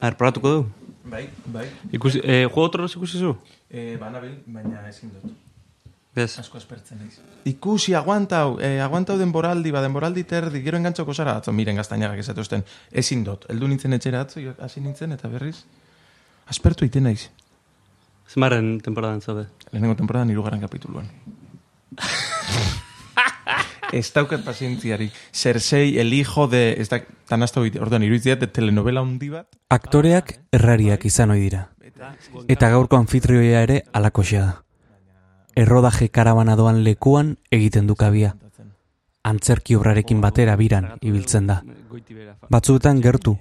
Ar, probatuko du. Bai, bai. Ikusi, eh, Juego Tronos ikusi zu? E, banabil, baina ezin dut. Bez. Asko espertzen naiz. Ikusi, aguantau, eh, aguantau denboraldi, ba, denboraldi terdi, gero engantzoko zara, atzo, miren gaztainagak esatuzten, ezin dut. Eldu nintzen etxera atzo, hasi nintzen, eta berriz, aspertu iten naiz. Zemarren temporadan zaude. Lehenengo temporadan irugarren kapituluan. ez daukat pazientziari. Cersei, el hijo de... Ez da, tan hasta hoy, orduan, irudiziat, telenovela hundi bat. Aktoreak errariak izan ohi dira. Eta gaurko anfitrioia ere alakoxea da. Errodaje karabana doan lekuan egiten du kabia. Antzerki obrarekin batera biran ibiltzen da. Batzuetan gertu,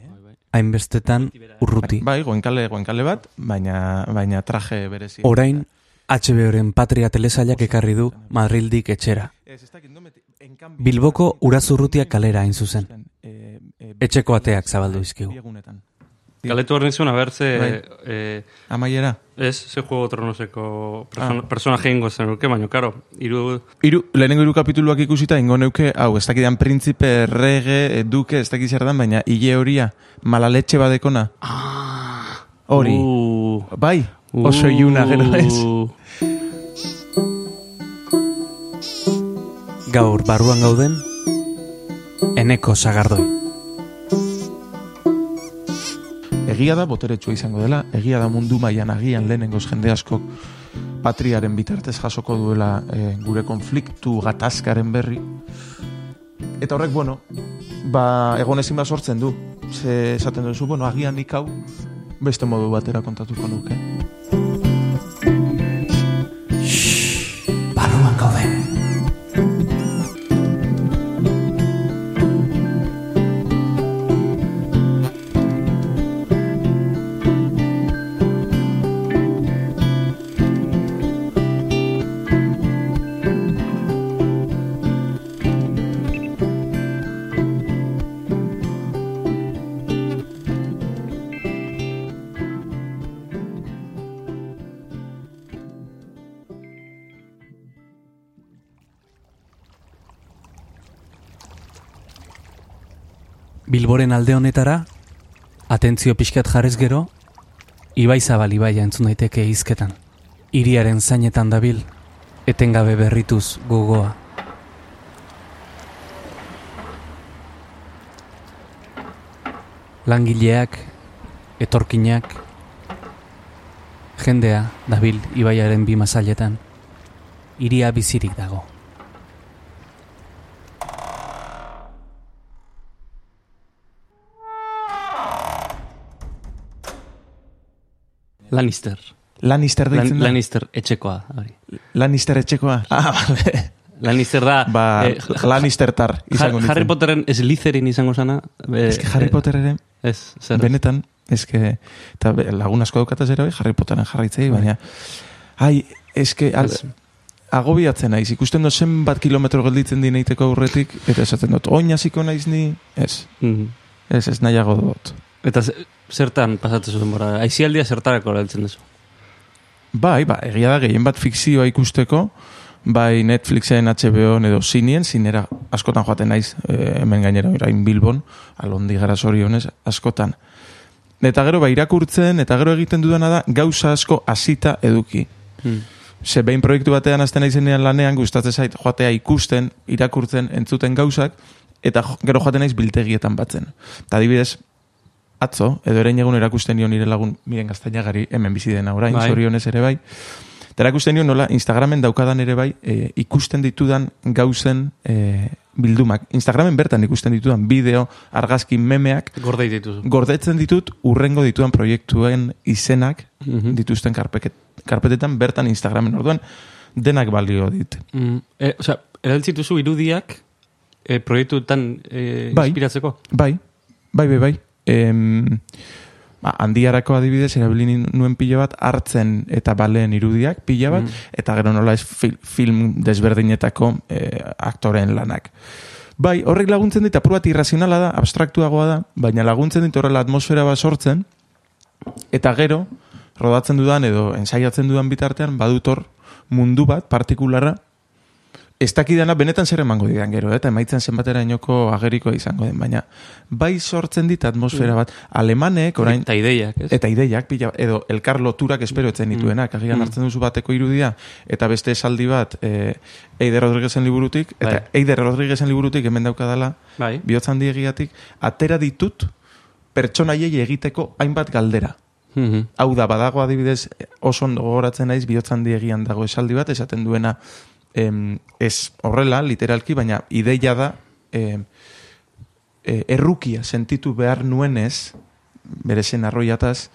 hainbestetan urruti. Bai, goenkale, goenkale bat, baina, baina traje berezi. Orain, HBO-ren patria telesailak ekarri du Madrildik etxera. Bilboko urazurrutia kalera hain zuzen. Etxeko ateak zabaldu izkigu. Galetu hor nizun, a ber, ze... Bai. Eh, Amaiera. ez, ze Juego Tronoseko persona, personaje ingo zen nuke, baina, karo, iru... Iru, lehenengo hiru kapituluak ikusita, ingo neuke, hau, ez dakidan printzipe, rege, eh, duke, ez dakit zer dan, baina hile horia, malaletxe badekona. Hori. Uh, Bai, oso iluna, gero ez. Gaur barruan gauden, eneko sagardoi. Egia da boteretsua izango dela, egia da mundu mailan agian lehenengoz jende askok patriaren bitartez jasoko duela eh, gure konfliktu gatazkaren berri. Eta horrek, bueno, ba, egon ezin sortzen du. Ze esaten duzu, bueno, agian nik hau beste modu batera kontatuko nuke. Bilboren alde honetara, atentzio pixkat jarrez gero, Ibai Zabal Ibaia entzun daiteke hizketan. Hiriaren zainetan dabil, etengabe berrituz gogoa. Langileak, etorkinak, jendea dabil Ibaiaren bi mazailetan, hiria bizirik dago. Lannister. Lannister Lan, deitzen da? Lannister etxekoa. Hori. Lannister etxekoa? Ah, bale. Lannister da... Ba, eh, Lannister tar izango Harry. Potteren Slytherin izango zana. eh, Ez que Harry eh, Potter ere, Ez, zer. benetan, ez que, be- lagun asko daukataz ere bai, Harry Potteren jarraitzei, baina, ai, ez que, al, agobiatzen naiz, ikusten dut zenbat kilometro gelditzen dineiteko aurretik, eta esaten dut, oin hasiko naiz ni, ez, Mhm. ez, ez nahiago dut. Eta zertan pasatzen zuen bora? Aizialdia zertarako erabiltzen duzu? Bai, ba, egia da, gehien bat fikzioa ikusteko, bai Netflixen, HBO edo zinien, zinera askotan joaten naiz, e, hemen gainera orain Bilbon, alondi gara zorionez, askotan. Eta gero, ba, irakurtzen, eta gero egiten dudana da, gauza asko hasita eduki. Hmm. Ze behin proiektu batean azten naizenean lanean, gustatzen zait joatea ikusten, irakurtzen, entzuten gauzak, eta gero joaten naiz biltegietan batzen. Eta adibidez, atzo, edo eren egun erakusten nion nire lagun miren gaztainagari, hemen bizi dena orain, Bai. zorionez ere bai. Eta erakusten nion nola Instagramen daukadan ere bai, e, ikusten ditudan gauzen e, bildumak. Instagramen bertan ikusten ditudan bideo, argazki memeak, Gordei dituzu. gordetzen ditut urrengo ditudan proiektuen izenak Mhm. dituzten karpeket, karpetetan bertan Instagramen orduan denak balio dit. Mm, e, osea, erabiltzen dituzu irudiak e, proiektuetan e, Bai. inspiratzeko? Bai, bai, bai, bai. Em, ba, handiarako adibidez, erabili nuen pila bat, hartzen eta baleen irudiak pila bat, Mm. eta gero nola ez fil, film desberdinetako eh, aktoreen lanak. Bai, horrek laguntzen dit, apur bat irrazionala da, abstraktuagoa da, baina laguntzen dit horrela atmosfera bat sortzen, eta gero, rodatzen dudan edo ensaiatzen dudan bitartean, badut hor mundu bat, partikularra, ez dakidana benetan zer emango didan gero, eta emaitzen zenbatera inoko ageriko izango den, baina bai sortzen dit atmosfera bat, alemanek orain... Eta ideiak, ez? Eta ideiak, pila, edo elkar loturak espero etzen dituenak, agian Mm. hartzen duzu bateko irudia, eta beste esaldi bat, e, Eider Rodriguezen liburutik, eta Bai. Eider Rodriguezen liburutik hemen daukadala, Bai. bihotzan diegiatik, atera ditut pertsonaiei egiteko hainbat galdera. Mhm. Hau da, badago adibidez, oso ondo gogoratzen naiz, bihotzan diegian dago esaldi bat, esaten duena, em, ez horrela, literalki, baina ideia da, em, e, errukia sentitu behar nuenez, bere zen arroiataz,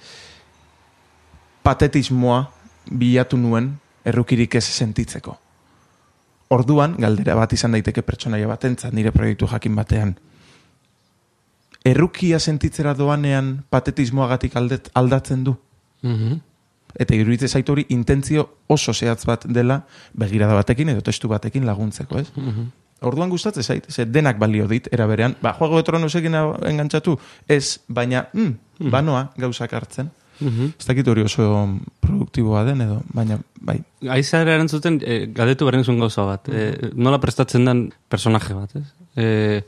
patetismoa bilatu nuen errukirik ez sentitzeko. Orduan, galdera bat izan daiteke pertsonaia batentzat nire proiektu jakin batean. Errukia sentitzera doanean patetismoagatik aldatzen du. Mhm. Eta iruditzen zaitu hori intentzio oso zehatz bat dela begirada batekin edo testu batekin laguntzeko, ez? Mhm. Orduan gustatzen zait, ze denak balio dit, era berean, ba, Juego de Tronosekin engantzatu, ez, baina, mm, banoa gauzak hartzen. Mhm. Ez dakit hori oso produktiboa den edo, baina, bai. Aizara erantzuten, e, galdetu behar nizun gauza bat. E, nola prestatzen den personaje bat, ez? E,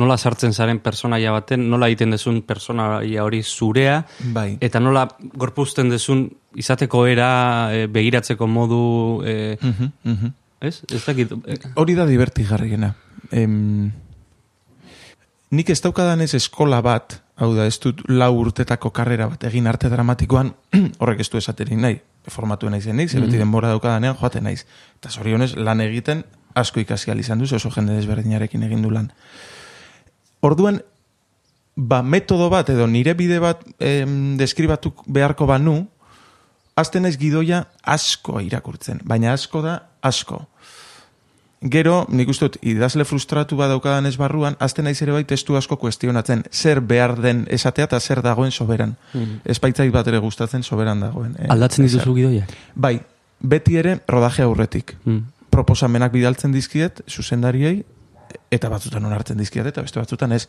nola sartzen zaren personaia baten, nola egiten dezun personaia hori zurea, Bai. eta nola gorpuzten dezun izateko era, e, begiratzeko modu, e, Mhm, mhm. ez? Ez dakit, e, Hori da divertigarriena. Em, nik ez daukadan ez eskola bat, hau da, ez dut lau urtetako karrera bat egin arte dramatikoan, horrek ez du esaterik nahi, formatu naiz naiz, mm beti denbora daukadanean joaten naiz. Eta zorionez, lan egiten asko ikasi ahal izan duz, oso jende desberdinarekin egin du lan. Orduan, ba, metodo bat edo nire bide bat em, deskribatu beharko banu, azten naiz gidoia asko irakurtzen, baina asko da asko. Gero, nik uste dut, idazle frustratu bat daukadan ez barruan, azten naiz ere bai testu asko kuestionatzen, zer behar den esatea eta zer dagoen soberan. Mhm. Ez baitzait bat ere gustatzen soberan dagoen. eh, aldatzen dituzu gidoiak? Bai, beti ere rodaje aurretik. Mm. Proposamenak bidaltzen dizkiet, zuzendariei, eta batzutan onartzen dizkiet, eta beste batzutan ez.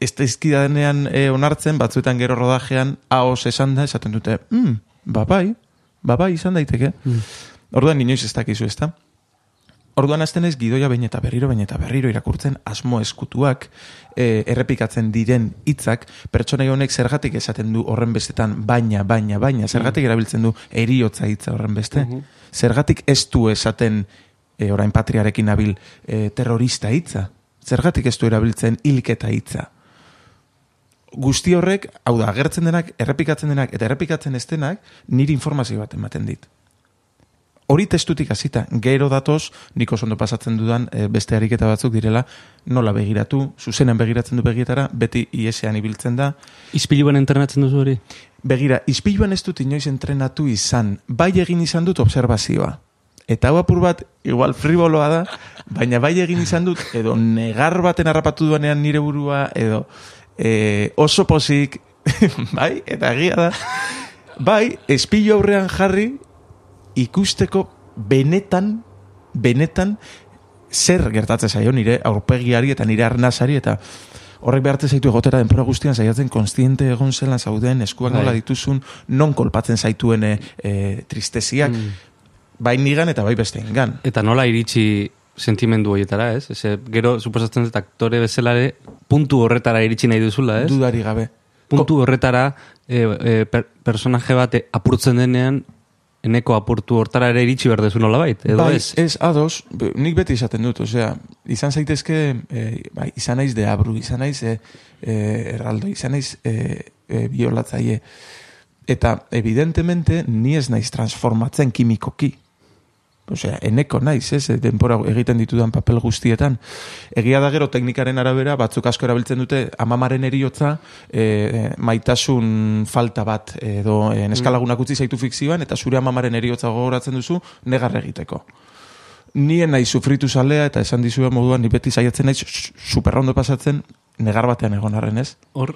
Ez dizkidanean e, onartzen, batzuetan gero rodajean, haos esan da, esaten dute, mm, ba bai, ba bai, izan daiteke. Mm. Orduan inoiz ez dakizu ez da. Orduan azten ez gidoia bain eta berriro, bain eta berriro irakurtzen asmo eskutuak, e, errepikatzen diren hitzak, pertsona honek zergatik esaten du horren bestetan baina, baina, baina, zergatik erabiltzen du eriotza hitza horren beste, zergatik ez du esaten e, orain patriarekin nabil e, terrorista hitza, zergatik ez du erabiltzen hilketa hitza. Guzti horrek, hau da, agertzen denak, errepikatzen denak, eta errepikatzen ez denak, niri informazio bat ematen dit. Hori testutik hasita, gero datoz, nik oso ondo pasatzen dudan e, beste ariketa batzuk direla, nola begiratu, zuzenen begiratzen du begietara, beti iesean ibiltzen da. Ispiluan entrenatzen duzu hori? Begira, izpiluan ez dut inoiz entrenatu izan, bai egin izan dut observazioa. Eta hau apur bat, igual friboloa da, baina bai egin izan dut, edo negar baten harrapatu duanean nire burua, edo e, oso posik, bai, eta egia da, bai, espilu aurrean jarri, ikusteko benetan, benetan, zer gertatzen zaio nire aurpegiari eta nire arnazari eta horrek behartzen zaitu egotera denpora guztian saiatzen konstiente egon zelan zauden, eskuak Bai. nola dituzun, non kolpatzen zaituen e, e, tristeziak, bai nigan eta bai besteengan. Eta nola iritsi sentimendu horietara, ez? Eze, gero, suposatzen dut aktore bezalare, puntu horretara iritsi nahi duzula, ez? Dudari gabe. puntu horretara e, e, per, personaje bat e, apurtzen denean, eneko apurtu hortara ere iritsi berdezu nola bait, edo bai, ez? ez, ados, nik beti esaten dut, osea, izan zaitezke, e, bai, izan naiz deabru, izan naiz e, e, erraldo, izan naiz e, e, biolatzaile. Eta, evidentemente, ni ez naiz transformatzen kimikoki. Osea, eneko naiz, ez, e, denpora egiten ditudan papel guztietan. Egia da gero teknikaren arabera, batzuk asko erabiltzen dute amamaren eriotza, e, maitasun falta bat, edo e, neskalagunak utzi zaitu fikzioan, eta zure amamaren eriotza gogoratzen duzu, negar egiteko. Nien nahi sufritu zalea, eta esan dizuen moduan, ni beti saiatzen naiz su- superrondo pasatzen, negar batean egon arren ez. Hor,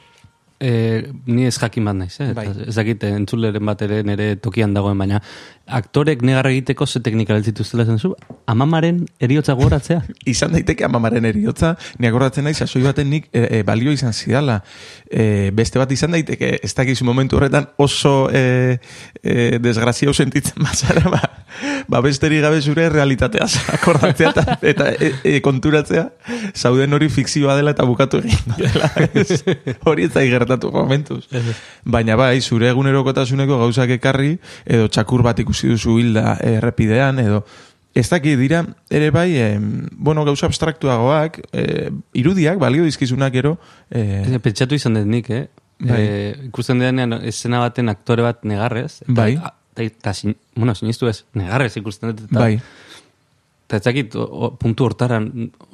e, ni ez jakin bat naiz, eh? Bai. Ez dakit entzuleren bat ere nire tokian dagoen, baina aktorek negar egiteko ze teknika beltzituztela zen zu, amamaren eriotza gogoratzea? izan daiteke amamaren eriotza, ni akordatzen naiz, sasoi baten nik e, e, balio izan zidala. E, beste bat izan daiteke, ez dakizu momentu horretan oso e, e, desgraziau sentitzen bazara, ba, ba besteri gabe zure realitatea akordatzea eta, eta e, e, konturatzea zauden hori fikzioa dela eta bukatu egin dela. Ez, hori ez da gertatu momentuz. Baina bai, zure egunerokotasuneko gauzak ekarri, edo txakur bat ikusi duzu hilda errepidean, edo ez daki dira, ere bai, eh, bueno, gauza abstraktuagoak, eh, irudiak, balio dizkizunak ero. Eh, Pentsatu izan dut nik, eh? Bai. Eh, ikusten denean esena baten aktore bat negarrez. Eta, bai. Eta, eta, sin, bueno, sinistu ez, negarrez ikusten dut. Bai. Eta ez dakit, puntu hortaran,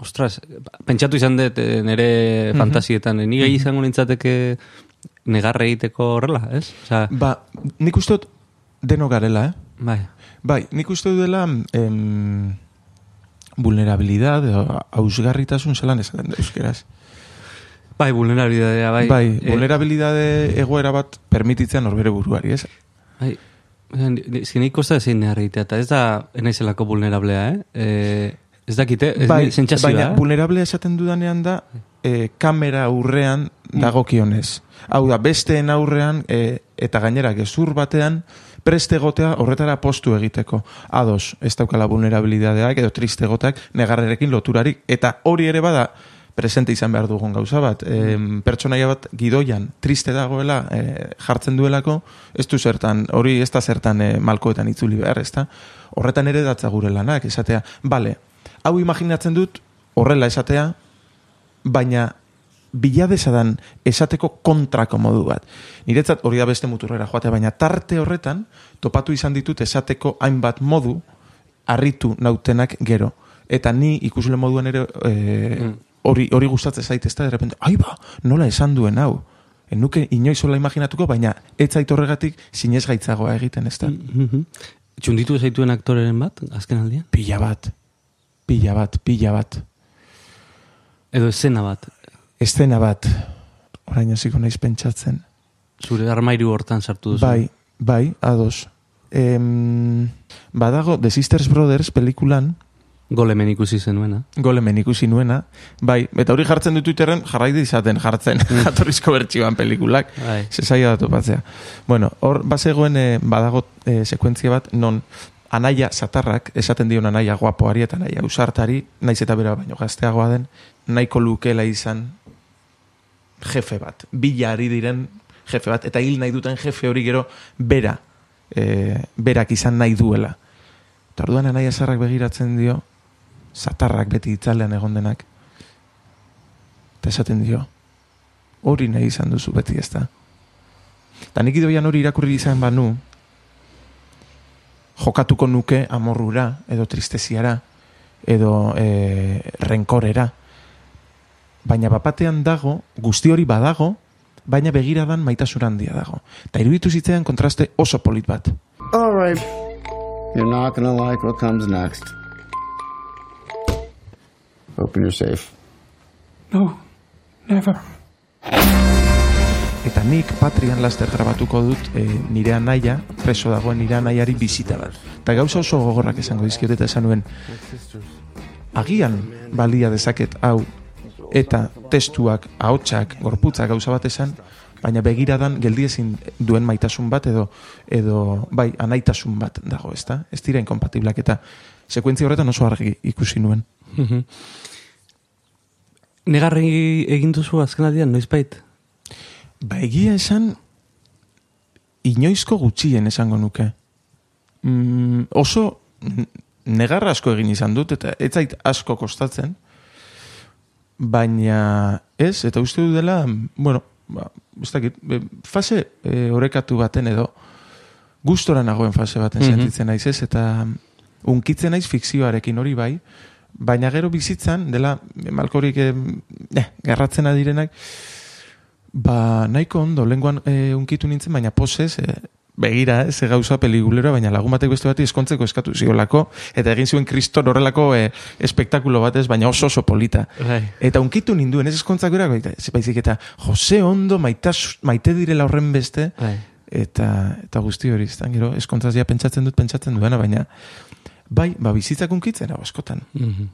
ostras, pentsatu izan dut eh, nire mm -hmm. fantasietan, ni gai izango nintzateke negarre egiteko horrela, ez? Osa, ba, nik uste dut deno garela, eh? Bai. Bai, nik uste dut dela em, vulnerabilidad, hausgarritasun zelan esaten da euskeraz. Bai, vulnerabilidadea, bai. Bai, eh, vulnerabilidade egoera bat permititzen norbere buruari, ez? Bai, ezin nik kosta ezin neharritea, eta ez da enaizelako vulnerablea, eh? eh ez dakite, ez bai, baina, eh? vulnerablea esaten dudanean da, eh, kamera aurrean mm. dagokionez. Hau da, besteen aurrean, eh, eta gainera gezur batean, preste gotea horretara postu egiteko. Ados, ez daukala vulnerabilidadeak edo triste gotak negarrerekin loturarik. Eta hori ere bada, presente izan behar dugun gauza bat. E, pertsonaia bat gidoian triste dagoela e, jartzen duelako, ez du zertan, hori ez da zertan e, malkoetan itzuli behar, ez da? Horretan ere datza gure lanak, esatea, bale, hau imaginatzen dut, horrela esatea, baina biladezadan esateko kontrako modu bat. Niretzat hori da beste muturrera joatea, baina tarte horretan, topatu izan ditut esateko hainbat modu, harritu nautenak gero. Eta ni ikusle moduan ere e, hori, hori gustatzen zaite, ez da, repente, ai ba, nola esan duen hau. Enuke inoizola imaginatuko, baina ez zait horregatik sinez gaitzagoa egiten, ez da. Mm -hmm. Txunditu zaituen aktoreren bat, azken aldean? Pila bat, pila bat, pila bat. Edo escena bat? Escena bat, orain hasiko naiz pentsatzen. Zure armairu hortan sartu duzu? Bai, bai, ados. Em, badago, The Sisters Brothers pelikulan, Golemen ikusi zenuena. Golemen ikusi nuena. Bai, eta hori jartzen du Twitterren jarrai izaten jartzen mm. jatorrizko bertsioan pelikulak. Bai. Da topatzea. Bueno, hor bazegoen eh, badago eh, sekuentzia bat non anaia satarrak esaten dion anaia guapoari eta anaia usartari, naiz eta bera baino gazteagoa den, nahiko lukela izan jefe bat. Bila ari diren jefe bat. Eta hil nahi duten jefe hori gero bera, e, berak izan nahi duela. Eta orduan anaia sarrak begiratzen dio, zatarrak beti itzalean egon denak. Eta esaten dio, hori nahi izan duzu beti ez da. Eta nik idoian hori irakurri izan banu, jokatuko nuke amorrura, edo tristeziara, edo e, renkorera. Baina bapatean dago, guzti hori badago, baina begiradan maitasun handia dago. Eta iruditu zitzean kontraste oso polit bat. All right. You're not gonna like what comes next. Hope you're safe. No, never. Eta nik Patrian laster grabatuko dut e, nire anaia, preso dagoen nire anaiari bizita bat. Eta gauza oso gogorrak esango dizkiot eta esan nuen, agian balia dezaket hau eta testuak, ahotsak, gorputzak gauza bat esan, baina begiradan geldiezin duen maitasun bat edo edo bai anaitasun bat dago, ezta? Ez dira inkompatiblak eta sekuentzia horretan oso argi ikusi nuen. Mhm. Negarri egin duzu azken aldean, noiz bait? Ba, egia esan, inoizko gutxien esango nuke. Mm, oso negarra asko egin izan dut, eta ez zait asko kostatzen, baina ez, eta uste du dela, bueno, ba, ez dakit, fase e, orekatu baten edo, gustora nagoen fase baten mm -hmm. sentitzen naiz ez, eta unkitzen naiz fikzioarekin hori bai, baina gero bizitzan, dela, malkorik eh, garratzen adirenak, ba, nahiko ondo, lenguan eh, unkitu nintzen, baina posez, eh, begira, eh, ze gauza peligulera, baina lagun batek beste bati eskontzeko eskatu ziolako, eta egin zuen kriston horrelako eh, espektakulo batez, baina oso oso polita. Bai. Eta unkitun ninduen, ez eskontzak gara, baita, ez baizik, eta Jose Ondo maitas, maite direla horren beste, Bai. eta, eta guzti hori, izan, gero, eskontzazia pentsatzen dut, pentsatzen duena, baina, bai, ba, bizitzak unkitzen, hau, askotan. Mhm.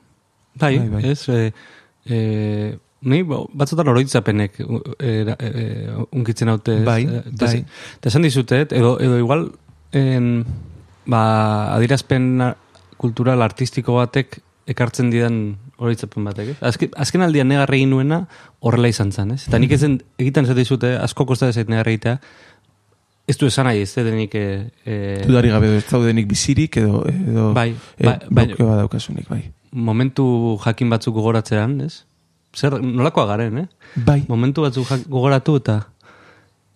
Bai, Bai, bai. ez, e, e, ni ba, batzutan oroitzapenek e, e, unkitzen haute. ez? Bai, Eh, eta bai. ze- Eta esan dizute, edo, edo igual, en, ba, adirazpen kultural artistiko batek ekartzen didan horitzapen batek, ez? Azken, azken aldian negarra egin nuena horrela izan zen, ez? Eta nik ezen egiten zate izute, asko kosta ez negarra egitea, ez du esan nahi, ez denik... E, e, Dudari gabe ez zaudenik bizirik edo, edo Bai, e, bai, bai. bloke badaukasunik, bai. momentu jakin batzuk gogoratzean, ez? Zer, nolakoa garen, eh? Bai, Momentu batzuk jak- gogoratu eta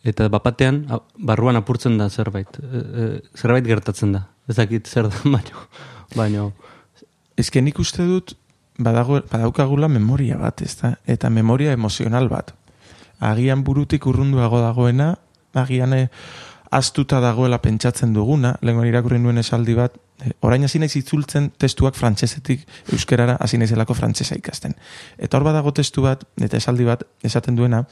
eta bapatean barruan apurtzen da zerbait. E, e, zerbait gertatzen da. Ez dakit zer da, baino. baino ezke nik uste dut badago, badaukagula memoria bat, ez da? Eta memoria emozional bat. Agian burutik urrunduago dagoena, agian eh, astuta dagoela pentsatzen duguna, lehenko irakurri nuen esaldi bat, eh, orain hasi naiz itzultzen testuak frantsesetik euskerara hasi naizelako frantsesa ikasten. Eta hor badago testu bat, eta esaldi bat, esaten duena,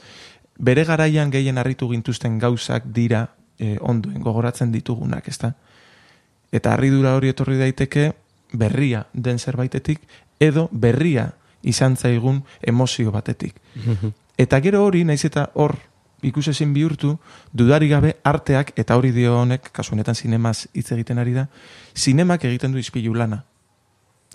bere garaian gehien harritu gintuzten gauzak dira eh, ondoen gogoratzen ditugunak, ezta? Eta harridura hori etorri daiteke berria den zerbaitetik edo berria izan zaigun emozio batetik. Eta gero hori, naiz eta hor ikusezin bihurtu, dudari gabe arteak, eta hori dio honek, kasu honetan zinemaz hitz egiten ari da, zinemak egiten du izpilu lana.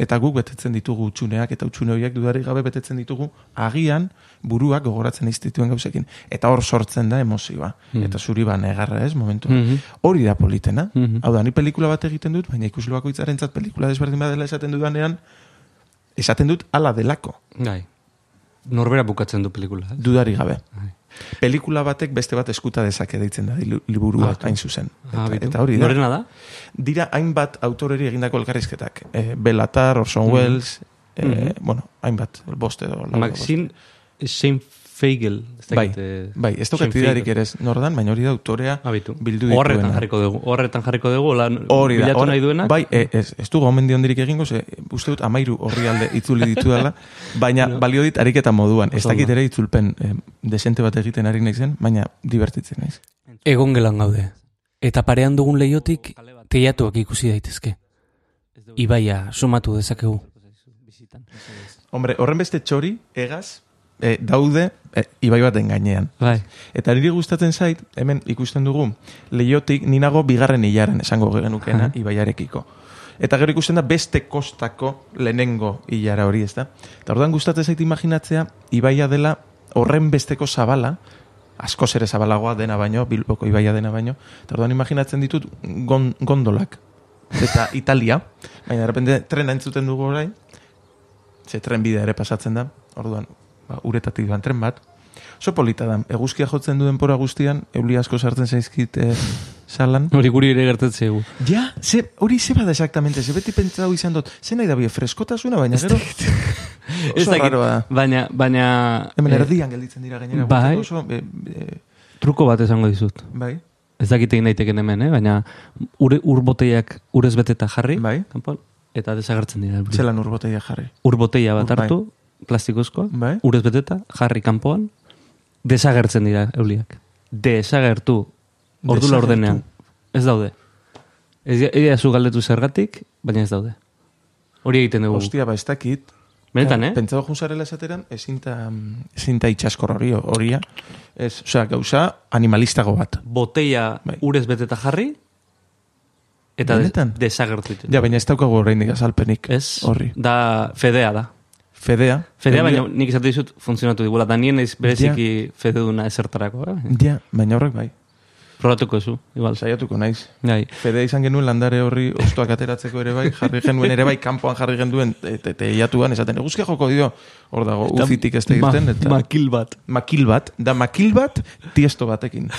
Eta guk betetzen ditugu utxuneak, eta utxune horiek dudari gabe betetzen ditugu agian buruak gogoratzen iztituen gauzekin. Eta hor sortzen da emozioa. Eta zuri ba negarra ez, momentu. Mhm. Hori da politena. Mhm. Hau da, ni pelikula bat egiten dut, baina ikusle bakoitzarentzat pelikula desberdin badela esaten dudanean, esaten dut ala delako, gai. Norbera bukatzen du pelikula, ez? dudari gabe. Bai. Pelikula batek beste bat eskuta dezake deitzen da li- liburua Ah, hain zuzen. Eta, eta hori da. Norena da? Dira hainbat autoreri egindako elkarrizketak. E, Belatar, Orson Mhm. Welles, e, Mhm. bueno, hainbat, boste edo. Maxine Shane Feigel. Ez Bai, eh, Bai, ez daukat idarik ere ez nordan, baina hori da autorea Abitu. bildu Horretan dituena. jarriko dugu. Horretan jarriko dugu, lan Hori da, bilatu nahi duenak. Bai, e, ez, ez dugu omen ondirik egingo, ze, uste dut amairu horri alde itzuli ditu dela, baina balio dit ariketa moduan. Ez dakit ere itzulpen eh, desente bat egiten ari naizen, baina divertitzen naiz. Egon gelan gaude. Eta parean dugun leiotik teiatuak ikusi daitezke. Ibaia sumatu dezakegu. Hombre, horren beste txori, egaz, eh, daude eh, ibai baten gainean. Bai. Eta niri gustatzen zait, hemen ikusten dugu, leiotik ninago bigarren hilaren esango genukena ibaiarekiko. Eta gero ikusten da beste kostako lehenengo hilara hori, ez da? Eta orduan gustatzen zait imaginatzea, ibaia dela horren besteko zabala, asko ere zabalagoa dena baino, bilboko ibaia dena baino, eta orduan imaginatzen ditut gon, gondolak. Eta Italia, baina de repente trena entzuten dugu orain, ze tren bidea ere pasatzen da, orduan, ba, uretatik doan tren bat, Oso polita da, eguzkia jotzen du denpora guztian, euli asko sartzen zaizkit eh, salan. Hori guri ere gertatzen zaigu. Ja, ze, hori ze bada exactamente, ze beti pentsatu izan dut, ze nahi da bie, freskotasuna, baina gero, Ez oso raroa da. Baina, baina... Hemen eh, erdian gelditzen dira gainera. bai. Oso, e, e, truko bat esango dizut. bai, Ez dakit egin daiteken hemen, eh? baina ure, ur boteiak urez beteta jarri, Bai. kanpoan, eta desagertzen dira. zelan urboteia jarri. Ur bat Ur- bai. Plastikozkoa, Bai. urez beteta, jarri kanpoan, desagertzen dira euliak. Desagertu, ordu Desagertu. laurdenean. Ez daude. Ez egia zu galdetu zergatik, baina ez daude. Hori egiten dugu. Ostia, ba, ez dakit. Benetan, eh? Pentsatu junzarela esateran, ezinta, ezinta itxaskor hori, horia. Ez, osea, gauza animalistago bat. Boteia Bai. urez beteta jarri, eta Benetan? desagertu. Ja, baina ez daukagu oraindik azalpenik. Ez, Horri. da fedea da. Fedea. Fedea, baina nik esate dizut funtzionatu digula. Da nien ez bereziki fededuna ezertarako. Eh? Ja, baina horrek bai. Probatuko zu, igual. Saiatuko naiz. Gai. Fedea izan genuen landare horri ostoak ateratzeko ere bai, jarri genuen ere bai, kanpoan jarri genuen te- te- teiatuan, esaten, eguzkia joko dio, hor dago, uzitik ez da eta makil bat. makil bat, da makil bat, tiesto batekin.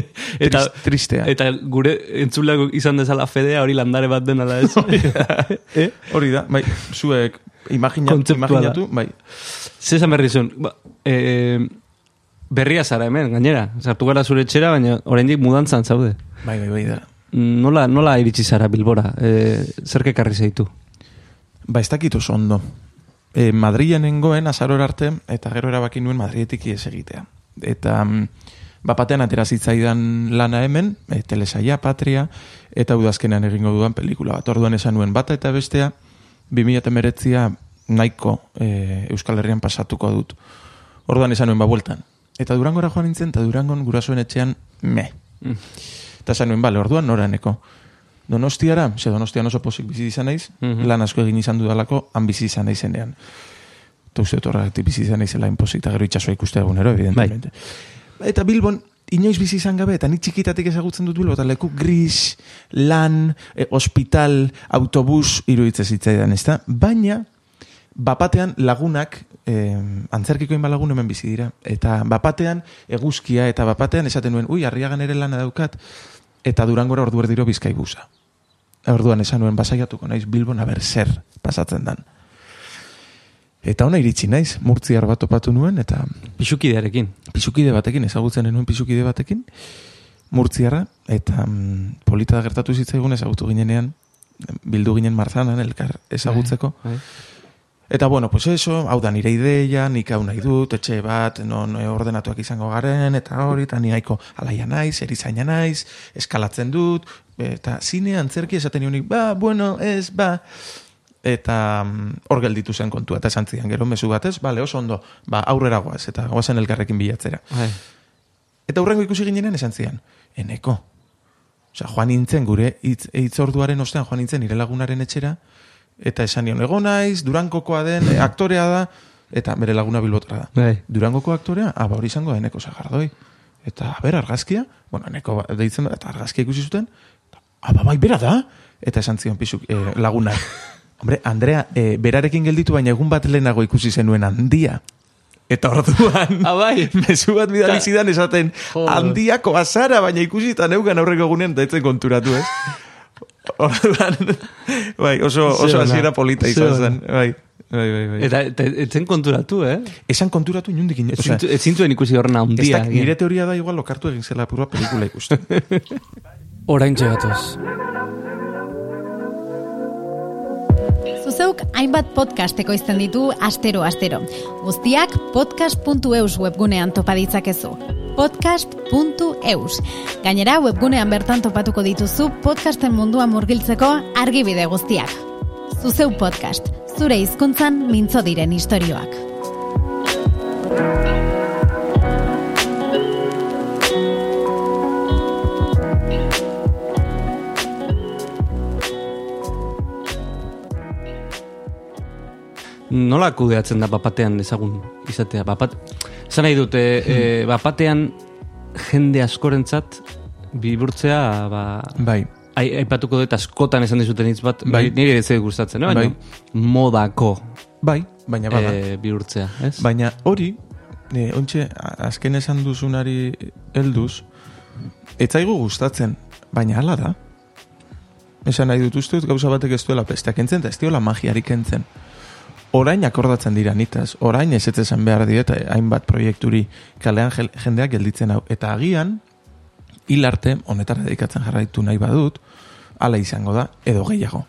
eta, Tris- tristea. eta gure entzuleak izan dezala fedea hori landare bat denala ez. eh? Hori da, bai, zuek Kontzeptua imaginatu, bai, Zesan berri zuen, ba, e, berria zara hemen, gainera. Sartu gara zure etxera, baina oraindik mudantzan zaude. bai, bai, bai da. Nola, nola iritsi zara Bilbora? E, zer kekarri zaitu? Ba, ez dakit oso ondo. E, Madrilen nengoen, azaror arte, eta gero erabaki nuen Madrietik ies egitea. Eta, mm, ba, batean atera zitzaidan lana hemen, e, telesaia, patria, eta udazkenean egingo dudan pelikula bat. Orduan esan nuen bata eta bestea, 2008a nahiko e, Euskal Herrian pasatuko dut. Orduan esan nuen, ba, bueltan. Eta Durangora joan nintzen, eta Durangon gurasoen etxean, me. Mm. Eta esan nuen, bale, orduan noraneko. Donostiara, ze Donostian oso pozik bizi izan naiz, Mhm. lan asko egin izan dudalako, han bizi izan naizenean. Eta uste dut horregatik bizi izan naizela inpozik, eta gero itxasua ikuste egunero, evidentemente. Eta Bilbon, inoiz bizi izan gabe, eta ni txikitatik ezagutzen dut Bilbo, eta leku gris, lan, e, hospital, autobus, iruditzen zitzaidan, ezta? Baina, bapatean lagunak, eh, antzerkiko inba lagun hemen bizi dira, eta bapatean eguzkia, eta bapatean esaten nuen, ui, arriagan ere lana daukat, eta durangora ordu erdiro bizkai busa. Orduan esan nuen, basaiatuko naiz Bilbon, aber zer pasatzen dan. Eta ona iritsi naiz, murtziar bat topatu nuen, eta Pixukidearekin. pisukide batekin, ezagutzen nuen pisukide batekin, murtziarra, eta mm, polita da gertatu zitzaigun ezagutu ginenean, bildu ginen marzanan elkar ezagutzeko. Bai. Eta bueno, pues eso, hau da nire ideia, nik hau nahi dut, etxe bat, non ordenatuak izango garen, eta hori, eta nahiko alaia naiz, erizaina naiz, eskalatzen dut, eta zine antzerki esaten nionik, ba, bueno, ez, ba, eta mm, hor gelditu zen kontua, eta esan zidan, gero mezu batez, bale, oso ondo, ba, aurrera goaz, eta goazen elkarrekin bilatzera. Bai. Eta hurrengo ikusi ginenean esan zian, eneko. Osea, joan nintzen gure hitz hitzorduaren ostean joan nintzen nire lagunaren etxera, eta esan nion, ego naiz, durangokoa den, e, aktorea da, eta bere laguna bilbotra da. Bai. Durangoko aktorea, aba hori izango da eneko sagardoi. Eta, a ber, argazkia, bueno, eneko ba- deitzen, eta argazkia ikusi zuten, aba bai, bera da, eta esan zion pisuk, eh, lagunak. Hombre, Andrea, eh, berarekin gelditu baina egun bat lehenago ikusi zenuen handia. Eta orduan, Ah, bai. mezu bat bidali zidan esaten, Joder. handiako azara, baina ikusi eta neugan aurreko egunean daitzen konturatu, ez? Orduan, bai, oso, oso hasiera polita izan zen, bai. Bai, bai, bai. Eta, eta etzen konturatu, eh? Esan konturatu inundik ino. Ez zintuen ikusi horren ez handia. nire teoria da igual lokartu egin zela purua pelikula ikusten. Orain txegatoz. Zuzeuk hainbat podcast ekoizten ditu astero-astero. Guztiak podcast.eus webgunean topa ditzakezu. podcast.eus. Gainera, webgunean bertan topatuko dituzu podcasten munduan murgiltzeko argibide guztiak. Zuzeu podcast, zure hizkuntzan mintzo diren istorioak. Nola kudeatzen da bapatean ezagun izatea? Bapat... Zan nahi dute, e, bapatean jende askorentzat bihurtzea, ba, bai, ai, aipatuko dut askotan esan dizuten hitz bat, Bai. nire ez gustatzen, no? Baina, modako bai, baina bada. e, bihurtzea, ez? Baina hori, e, ontxe, azken esan duzunari helduz, etzaigu gustatzen, baina hala da. Esan nahi dut uste gauza batek ez duela pesteak entzen, eta ez diola magiarik entzen. Orain akordatzen dira nitaz, orain ez esan behar diet, hainbat proiekturi kalean jendeak gelditzen hau. Eta agian, hil arte, honetara dedikatzen jarraitu nahi badut, hala izango da, edo gehiago.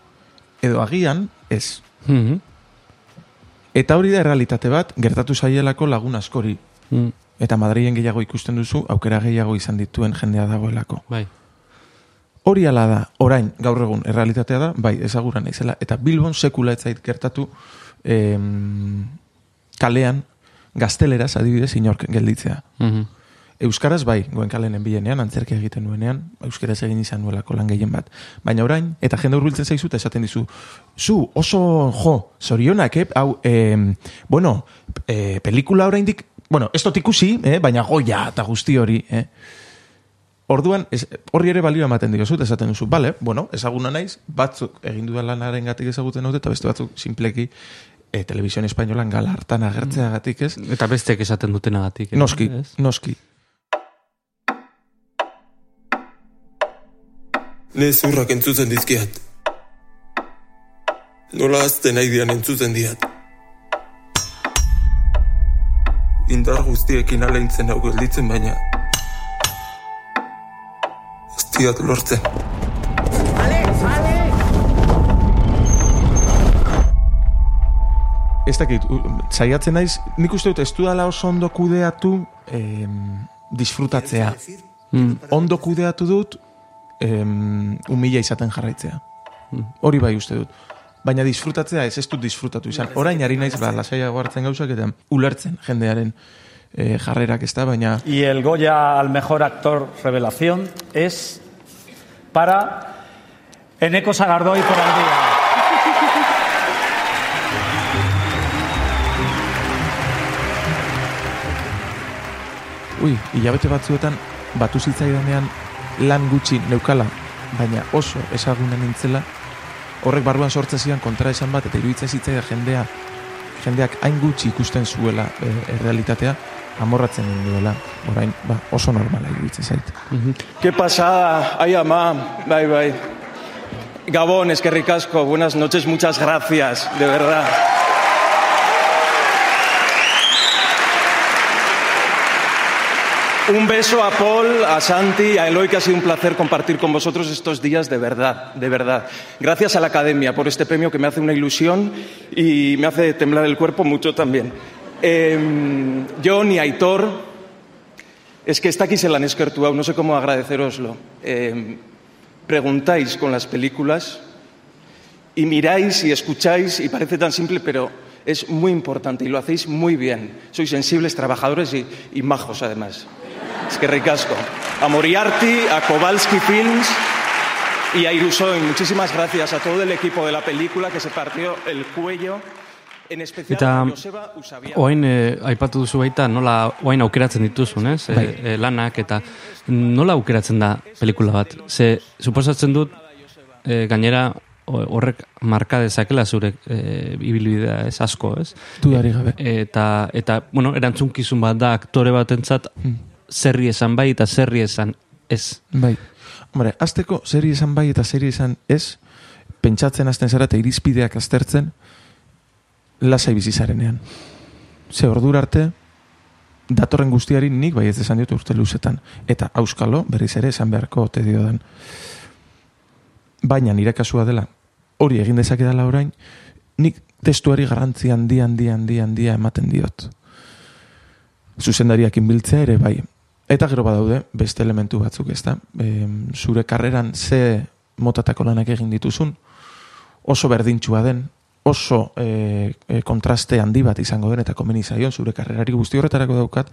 Edo agian, ez. Mhm. Eta hori da errealitate bat, gertatu zaielako lagun askori. Mm, Eta Madrilen gehiago ikusten duzu, aukera gehiago izan dituen jendea dagoelako. bai. Hori ala da, orain, gaur egun, errealitatea da, bai, ezagura naizela. Eta Bilbon sekula ez zait gertatu em, kalean, gazteleraz adibidez inork gelditzea. Mhm. Euskaraz bai, goen kalen enbilenean, antzerkia egiten nuenean, euskaraz egin izan nuelako lan gehien bat. Baina orain, eta jende hurbiltzen zaizu eta esaten dizu, zu, oso jo, zorionak, eh? hau, eh, bueno, eh, pelikula oraindik, bueno, ez dut ikusi, eh? baina goia eta guzti hori, eh? Orduan, ez, horri ere balio ematen digozut, esaten duzu, bale, bueno, ezaguna naiz, batzuk egin dudan lanaren gatik ezagutzen dute, eta beste batzuk simpleki e, televisión espainolan gala hartan agertzeagatik ez, Eta bestek esaten dutenagatik. eh, noski, ez? noski. Ne zurrak entzutzen dizkiat. Nola azten nahi dian entzutzen diat. Indar guztiekin aleintzen hau gelditzen baina... Ez diat lortzen. Ez dakit, saiatzen naiz, nik uste dut ez dudala oso ondo kudeatu em, disfrutatzea. Mm, Ondo kudeatu dut em, umila izaten jarraitzea. Hori bai uste dut. Baina disfrutatzea ez ez dut disfrutatu izan. Orain ari naiz ba, lasaiago hartzen gauzak eta ulertzen jendearen eh, jarrerak ez da, baina Y el Goya al mejor actor revelación es para Eneko Sagardoi por el día. Ui, hilabete batzuetan batu zitzaidanean lan gutxi neukala, baina oso ezagunen nintzela, horrek barruan sortzen zidan kontra esan bat, eta iruditzen zitzaida jendea, jendeak hain gutxi ikusten zuela e, errealitatea, amorratzen duela, orain, ba, oso normala iruditzen zait. Qué pasada, ay ama, bai bai. Gabón, eskerrik asko, buenas noches, muchas gracias, de verdad. Un beso a Paul, a Santi, a Eloy, que ha sido un placer compartir con vosotros estos días de verdad, de verdad. Gracias a la Academia por este premio que me hace una ilusión y me hace temblar el cuerpo mucho también. Eh, John y Aitor, es que está aquí se la no sé cómo agradeceroslo. Eh, preguntáis con las películas y miráis y escucháis y parece tan simple, pero es muy importante y lo hacéis muy bien. Sois sensibles, trabajadores y majos además. Es que ricasco. A Moriarty, a Kowalski Films y a Irusoin. Muchísimas gracias a todo el equipo de la película que se partió el cuello. En especial Eta a Joseba Usabiaga. oain eh, aipatu duzu baita nola oain aukeratzen dituzun, ez? Bai. E, e, lanak eta nola aukeratzen da pelikula bat? Ze, suposatzen dut e, gainera o- horrek marka dezakela zure e, ibilbidea ez asko, ez? Dudari gabe. Eta, eta bueno, erantzunkizun bat da aktore batentzat zerri esan bai eta zerri esan ez. Bai. Hombre, azteko seri esan bai eta seri esan ez, pentsatzen hasten zara eta irizpideak aztertzen, lasai bizi zarenean. Ze ordura arte, datorren guztiari nik bai ez esan diot urte luzetan. Eta auskalo, berriz ere esan beharko ote diodan. Baina nire kasua dela, hori egin dezake dela orain, nik testuari garrantzi handi, handi, handi, handia ematen diot. Zuzendariak biltzea ere bai. Eta gero badaude, beste elementu batzuk, ezta? E, zure karreran ze motatako lanak egin dituzun, oso berdintxua den, oso e, e, kontraste handi bat izango den, eta komeni zaion, zure karrerari guzti horretarako daukat,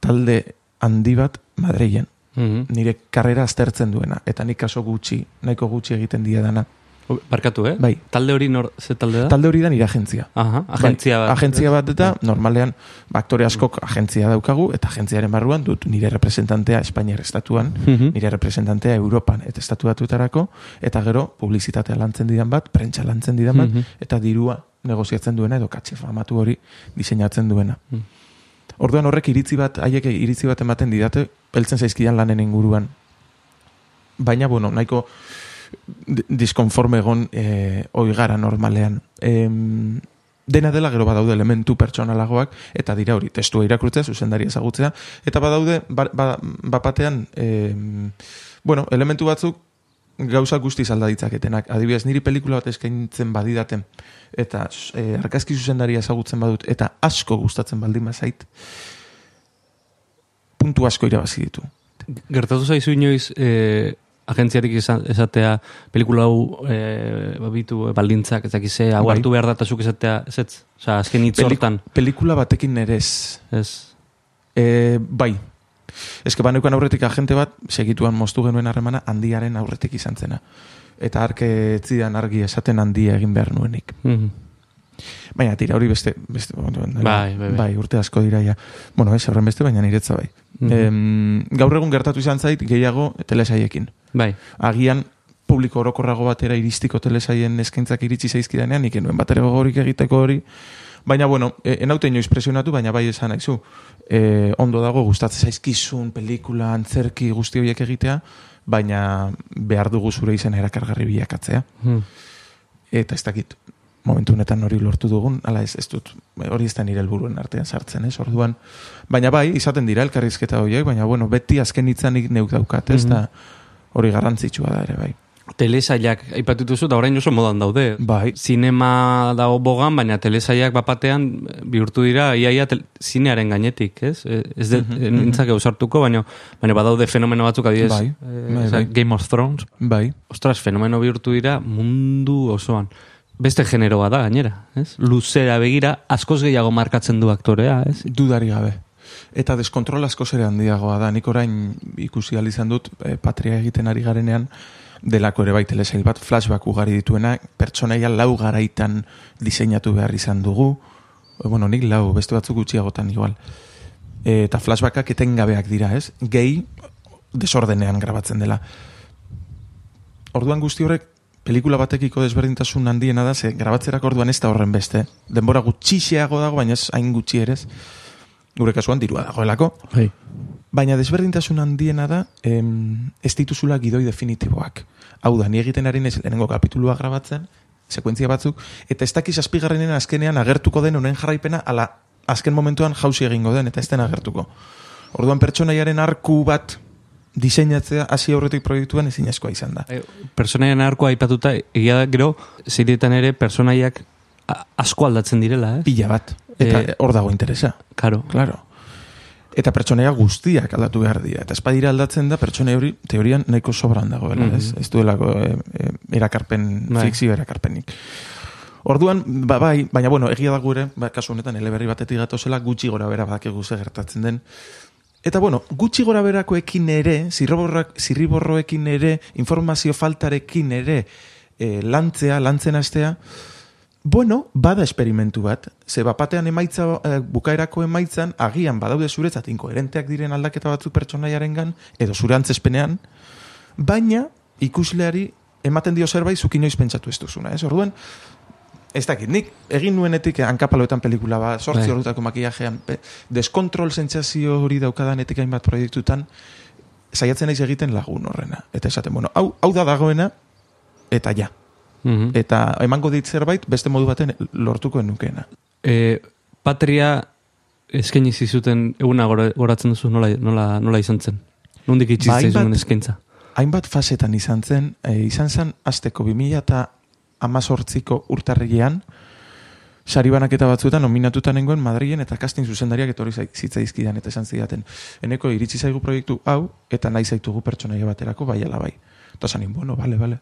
talde handi bat Madrilen. Mhm. Nire karrera aztertzen duena, eta nik kaso gutxi, nahiko gutxi egiten diedana. O, Barkatu, eh? Bai. Talde hori nor, ze talde da? Talde hori da nire agentzia. Aha, agentzia bai, bat. Agentzia bat eta normalean ba, aktore askok agentzia daukagu eta agentziaren barruan dut nire representantea Espainiar estatuan, Mhm. nire representantea Europan eta estatu batuetarako eta gero publizitatea lantzen didan bat, prentsa lantzen didan bat Mhm. eta dirua negoziatzen duena edo katxe famatu hori diseinatzen duena. Mhm. Orduan horrek iritzi bat, haiek iritzi bat ematen didate, heltzen zaizkidan lanen inguruan. Baina, bueno, nahiko diskonforme egon e, oigara normalean. Em, dena dela gero badaude elementu pertsonalagoak, eta dira hori, testua irakurtzea, zuzendari ezagutzea, eta badaude, ba, ba, bapatean, em, bueno, elementu batzuk gauza guztiz alda ditzaketenak. Adibidez, niri pelikula bat eskaintzen badidaten, eta e, argazki zuzendaria ezagutzen badut, eta asko gustatzen baldin bazait, puntu asko irabazi ditu. Gertatu zaizu inoiz eh, agentziarik izan, esatea pelikula hau eh, babitu eh, baldintzak ez dakize hau Bai. hartu behar da esatea ez ez? Osa, azken hitz hortan. pelikula batekin ere ez. Ez. E, bai. Ez que baneukan aurretik agente bat, segituan moztu genuen harremana, handiaren aurretik izan zena. Eta arke etzidan argi esaten handia egin behar nuenik. Mhm. Baina tira hori beste, beste bai, Bai, bai, bai. urte asko dira ja. Bueno, ez, horren beste, baina niretza bai. Mhm. Em, gaur egun gertatu izan zait gehiago telesaiekin. Bai. Agian publiko orokorrago batera iristiko telesaien eskaintzak iritsi zaizkidanean, nik enuen batera gogorik egiteko hori. Baina, bueno, enaute inoiz presionatu, baina bai esan naizu. E, ondo dago, gustatzen zaizkizun, pelikula, antzerki, guzti horiek egitea, baina behar dugu zure izena erakargarri bilakatzea. Mhm. Eta ez dakit, momentu honetan hori lortu dugun, ala ez, ez dut, hori ez da nire helburuen artean sartzen, ez, orduan. Baina bai, izaten dira elkarrizketa horiek, baina bueno, beti azken hitzanik neuk daukat, ez da hori garrantzitsua da ere, bai. Telesailak aipatu duzu eta orain oso modan daude. Bai. Zinema dago bogan, baina telesailak bapatean bihurtu dira iaia tel, zinearen gainetik, ez? Eh, Ez de, Mhm, nintzak eusartuko, baina, baina badaude fenomeno batzuk adidez. Bai, eh, bai, bai. Game of Thrones. Bai. Ostras, fenomeno bihurtu dira mundu osoan. Beste generoa da gainera, ez? Luzera begira, askoz gehiago markatzen du aktorea, ez? Dudari gabe. Eta deskontrol asko zere handiagoa da. Nik orain ikusi izan dut e, patria egiten ari garenean delako ere bai telesail bat flashback ugari dituena, pertsonaia lau garaitan diseinatu behar izan dugu. E, bueno, nik lau, beste batzuk gutxiagotan igual. E, eta flashbackak etengabeak dira, ez? Gehi desordenean grabatzen dela. Orduan guzti horrek pelikula batekiko desberdintasun handiena da, ze grabatzerak orduan ez da horren beste. Denbora gutxixeago dago, baina ez hain gutxi ere. Gure kasuan dirua dagoelako. Bai. Baina desberdintasun handiena da, em, ez dituzula gidoi definitiboak. Hau da, ni egiten ari naiz lehenengo kapitulua grabatzen, sekuentzia batzuk, eta ez dakiz azpigarrenen azkenean agertuko den honen jarraipena, ala azken momentuan jauzi egingo den, eta ez den agertuko. Orduan pertsonaiaren arku bat diseinatzea hasi aurretik proiektuan ezinezkoa izan da. E, Personaien arkoa aipatuta, egia da gero, zirietan ere personaiak asko aldatzen direla, eh? Pila bat. Eta Eh, hor dago interesa. Karo. Claro. Eta pertsonaia guztiak aldatu behar dira. Eta espadira aldatzen da pertsonai hori teorian nahiko sobran dagoela. Mhm. ez? ez duelako e, e, erakarpen, Bai. fikzio erakarpenik. Orduan, ba, bai, baina bueno, egia da gure, ba, kasu honetan eleberri batetik gatozela gutxi gora bera badakigu ze gertatzen den. Eta bueno, gutxi gora berakoekin ere, zirriborroekin ere, informazio faltarekin ere, e, lantzea, lantzen astea, Bueno, bada esperimentu bat. Ze bapatean emaitza, eh, bukaerako emaitzan, agian badaude zuretzat inkoherenteak diren aldaketa batzuk pertsonaiarengan edo zure antzespenean, baina ikusleari ematen dio zerbait zuki pentsatu ez duzuna, ez? Orduan, ez dakit, nik egin nuenetik hankapaloetan pelikula bat, sortzi Bai. horretako makillajean, pe- deskontrol sentsazio hori daukadanetik hainbat proiektutan, saiatzen naiz egiten lagun horrena. Eta esaten, bueno, hau, hau da dagoena, eta ja. Mhm. Eta emango dit zerbait, beste modu baten lortuko nukeena. E, patria eskaini zizuten eguna gora- goratzen duzu nola, nola, nola izan zen? Nondik itxi Ba, eskaintza? Hainbat fasetan izan zen, e, izan zen azteko 2000 eta amazortziko urtarrilean, sari banaketa batzuetan nominatuta nengoen Madrilen eta casting zuzendariak etorri zai- zitzaizkidan eta esan zidaten. Eneko iritsi zaigu proiektu hau eta nahi zaitugu pertsonaia baterako bai ala bai. Eta zanin, bueno, bale, bale.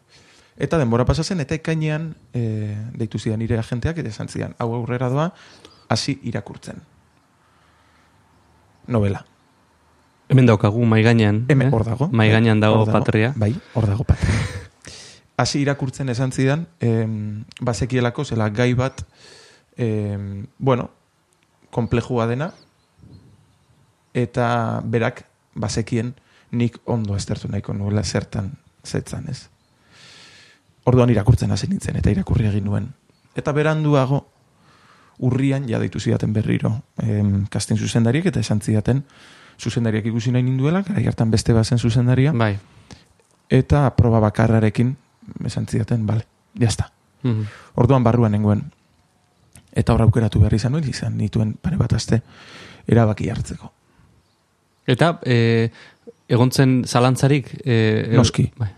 Eta denbora pasa zen eta ekainean e, deitu zidan nire agenteak eta esan zidan, hau aurrera doa, hasi irakurtzen. Novela. Hemen daukagu, mai gainean. Hemen eh? hor dago. Mai gainean dago Hor patria. Bai, hor dago patria. Hasi irakurtzen esan zidan, em, bazekielako zela gai bat, em, bueno, komplejua dena, eta berak bazekien nik ondo aztertu nahiko nuela zertan zetzan, ez? Orduan irakurtzen hasi nintzen, eta irakurri egin nuen. Eta beranduago, urrian, ja deitu zidaten berriro, em, kastin zuzendariek, eta esan zidaten, zuzendariak ikusi nahi ninduela, gara hartan beste bazen zuzendaria, Bai. eta proba bakarrarekin esan zidaten, bale, jazta. Mhm. Orduan barruan nengoen. Eta hor aukeratu behar izan nuen, izan nituen pare bat aste erabaki hartzeko. Eta, e, egontzen zalantzarik... E, e- Noski. Bai.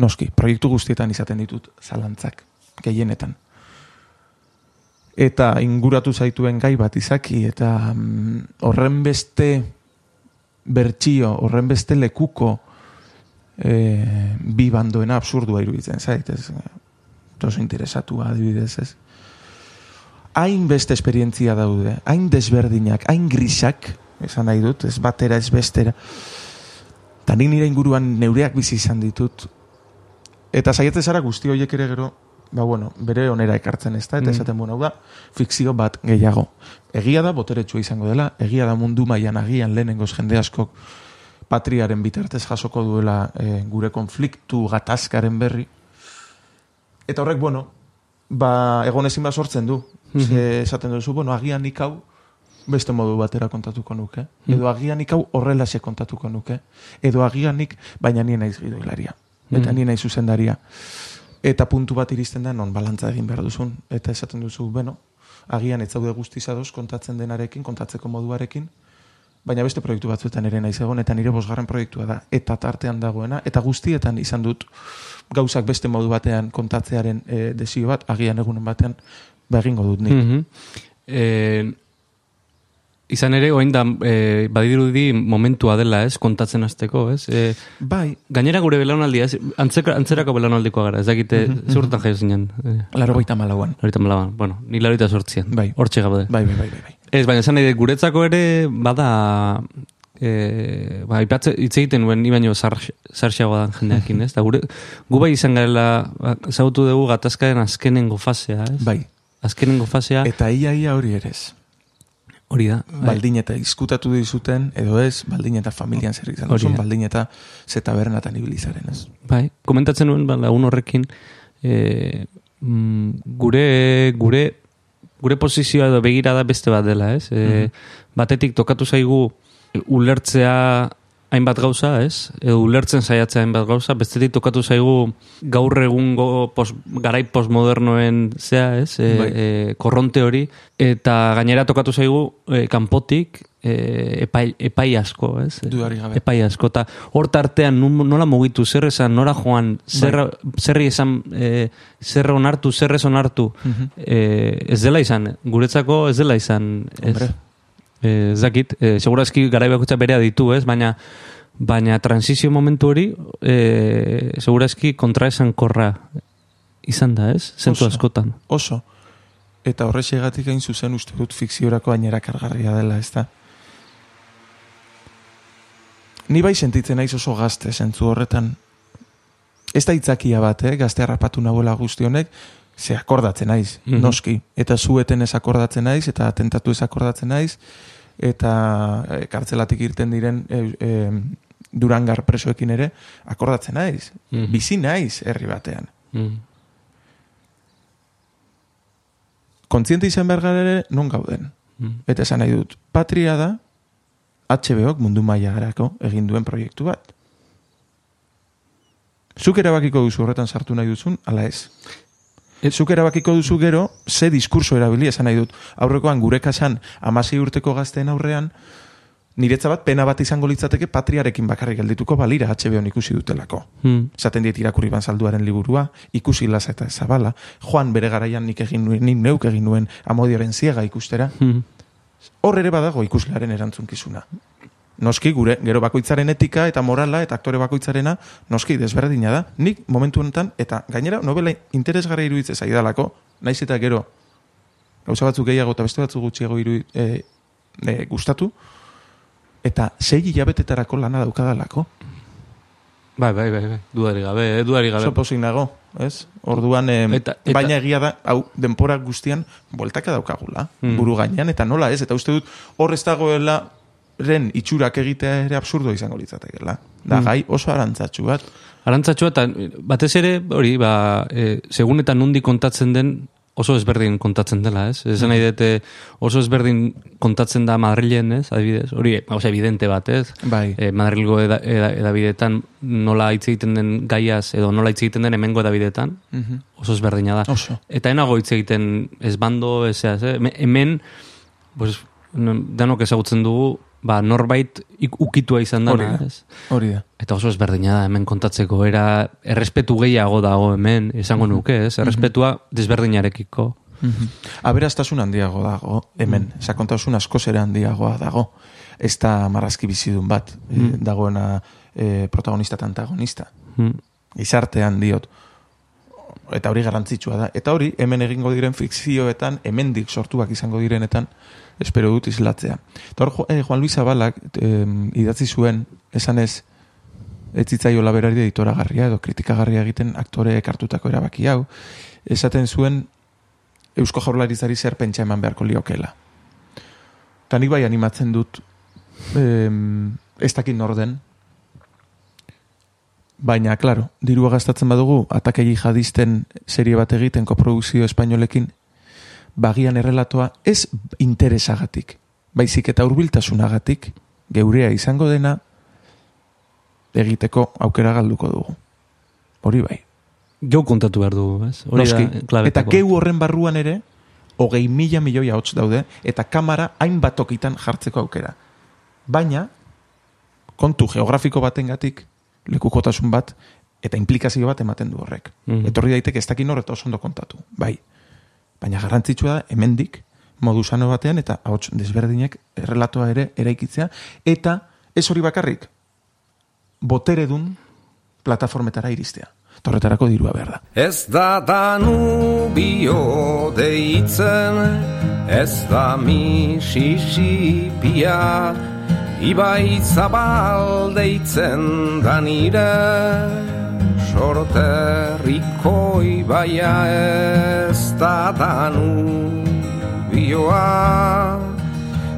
Noski, proiektu guztietan izaten ditut zalantzak, gehienetan. Eta inguratu zaituen gai bat izaki, eta mm, horren beste bertsio, horren beste lekuko e, bi bandoena absurdua iruditzen zait, ez? Oso interesatua adibidez, ez? Hain beste esperientzia daude, hain desberdinak, hain grisak, esan nahi dut, ez batera, ez bestera. Eta nik nire inguruan neureak bizi izan ditut, Eta saiatzen zara guzti horiek ere gero, ba bueno, bere onera ekartzen ez da, eta Mm. esaten bueno, hau da, fikzio bat gehiago. Egia da, boteretsua izango dela, egia da mundu mailan agian lehenengoz jende askok patriaren bitartez jasoko duela e, gure konfliktu gatazkaren berri. Eta horrek, bueno, ba, egon ezin bat sortzen du. Ze esaten duzu, bueno, agian nik hau beste modu batera kontatuko nuke. Edo agian nik hau horrelaxe kontatuko nuke. Edo agian nik, baina nien naiz gidoilaria. Eta Mhm. nien naiz zuzendaria. Eta puntu bat iristen da non balantza egin behar duzun. Eta esaten duzu, bueno, agian ez zaude guztiz ados kontatzen denarekin, kontatzeko moduarekin, baina beste proiektu batzuetan ere naiz egon, eta nire bosgarren proiektua da, eta tartean dagoena, eta guztietan izan dut gauzak beste modu batean kontatzearen e, desio bat, agian egunen batean, ba egingo dut nik. Mhm. E, izan ere, oain da, e, badirudi momentua dela, ez, kontatzen hasteko, ez? E, Bai, gainera gure belaunaldia, ez, antzeka, antzerako belaunaldikoa gara, ez dakite, mm -hmm. zurtan jaio zinen. E, laro baita malauan. Larita malaban, bueno, ni larita sortzian. Bai. Hortxe gaude. Bai, bai, bai, bai. bai. Ez, baina esan nahi guretzako ere bada e, ba, ipatze, hitz egiten nuen ni baino zar, zarxagoa dan jendeakin, ez? Da, gure, gu bai izan garela, ezagutu dugu gatazkaren azkenengo fasea, ez? Bai. Azkenengo fasea, Eta ia ia hori ere ez. Hori da. bai. Baldin eta izkutatu dizuten, edo ez, baldin eta familian zer izan Hori duzun, da. baldin eta zeta bernatan ibilizaren ez. Bai, komentatzen nuen ba, lagun horrekin e, mm, gure gure gure posizioa edo begirada beste bat dela, ez? E, Batetik tokatu zaigu ulertzea hainbat gauza, ez? Edo ulertzen saiatzea hainbat gauza, bestetik tokatu zaigu gaur egungo pos, garai postmodernoen zea, ez? E, Bai. e, korronte hori, eta gainera tokatu zaigu e, kanpotik e, epai, epai asko, ez? Dudarik gabe. Epai asko, eta hor tartean nola mugitu, zer esan, nora joan, zer, zerri esan, e, zer onartu, zer ez onartu, e, ez dela izan, guretzako ez dela izan, ez, Hombre. E, ez dakit, e, segurazki garai bakoitza berea ditu, ez, baina baina transizio momentu hori e, segurazki kontraesan korra izan da, ez, zentu askotan. Oso. Eta horrexegatik hain zuzen uste dut fikziorako ainera kargarria dela, ez da? Ni bai sentitzen naiz oso gazte zentzu horretan. Ez da itzakia bat, eh? gazte harrapatu nagoela guzti honek, ze akordatzen naiz, Mhm. noski. Eta zueten ez akordatzen naiz, eta atentatu ez akordatzen naiz, eta e, kartzelatik irten diren e, e, durangar presoekin ere, akordatzen naiz. Mhm. Bizi naiz herri batean. Mm. kontziente izan behar gara ere non gauden. Mm. Eta esan nahi dut, patria da HBOk mundu mailarako egin duen proiektu bat. Zuk erabakiko duzu horretan sartu nahi duzun, ala ez. Zuk erabakiko duzu gero, ze diskurso erabili esan nahi dut. Aurrekoan gure kasan amasei urteko gazteen aurrean, niretza bat pena bat izango litzateke patriarekin bakarrik geldituko balira HBO ikusi dutelako. Mm. Esaten diet irakurri ban salduaren liburua, ikusi lasa eta zabala, Juan bere garaian nik egin nuen, nik neuk egin nuen amodioaren ziega ikustera, Mm. hor ere badago ikuslearen erantzunkizuna. Noski gure, gero bakoitzaren etika eta morala eta aktore bakoitzarena, noski desberdina da. Nik momentu honetan, eta gainera novela interesgarri iruditzen zaidalako, naiz eta gero, gauza batzuk gehiago eta beste batzuk gutxiago iru, e, e, gustatu, eta sei hilabetetarako lana daukadalako. Bai, bai, bai, bai, dudari gabe, eh, dudari gabe. Oso pozik nago, ez? Orduan, em, Eta- eta- baina egia da, hau, denpora guztian, bueltaka daukagula, Mm. buru gainean, eta nola ez, eta uste dut, hor ez dagoela, ren itxurak egitea ere absurdo izango litzatekeela. Da, Mm. gai oso arantzatsu bat. Arantzatxua eta batez ere, hori, ba, e, segun eta nundi kontatzen den, oso ezberdin kontatzen dela, ez? Esan nahi dute oso ezberdin kontatzen da Madrilen, ez? Adibidez, hori, oso evidente bat, ez? Bai. E, Madrilgo eda, eda, edabidetan nola hitz egiten den gaiaz, edo nola hitz egiten den hemengo edabidetan, Mhm. oso ezberdina da. Oso. Eta enago hitz egiten ez bando, ez ez, eh? Me- hemen, pues, no- danok ezagutzen dugu, ba, norbait ukitua izan Hori dana, da. ez? Hori da. Eta oso ezberdina da hemen kontatzeko, era errespetu gehiago dago hemen, esango nuke, ez? Errespetua desberdinarekiko. Mhm. Aberastasun handiago dago, hemen. Mm. Sakontasun asko zera handiagoa dago. Ez da marrazki bizidun bat, Mm. dagoena eh, protagonista eta antagonista. Mm. Gizartean diot. Eta hori garrantzitsua da. Eta hori, hemen egingo diren fikzioetan, hemendik sortuak izango direnetan, espero dut islatzea. Eta hor, eh, Juan Luis Zabalak eh, idatzi zuen, esan ez, zitzaiola berari editoragarria edo kritikagarria egiten aktoreek hartutako erabaki hau, esaten zuen Eusko Jaurlaritzari zer pentsa eman beharko liokela. Eta nik bai animatzen dut em, ez dakit nor den, baina, klaro, dirua gastatzen badugu, atakei jihadisten serie bat egiten koprodukzio espainolekin, bagian errelatoa ez interesagatik, baizik eta hurbiltasunagatik geurea izango dena egiteko aukera galduko dugu. Hori bai. Geu kontatu behar dugu, ez? Hori Noski. da. Eta geu horren barruan ere, hogei mila milioi ahots daude, eta kamera hainbat tokitan jartzeko aukera. Baina, kontu geografiko batengatik, lekukotasun bat, eta implikazio bat ematen du horrek. Mhm. Etorri daiteke ez dakin hor eta oso ondo kontatu. Bai. Baina garrantzitsua da, hemendik, modu sano batean, eta ahots desberdinek errelatoa ere eraikitzea, eta ez hori bakarrik, boteredun plataformetara iristea. Torretarako dirua behar da. Ez da danubio deitzen, ez da misisipia, ibai zabal deitzen da nire, sorterriko ibaia ez da danubioa,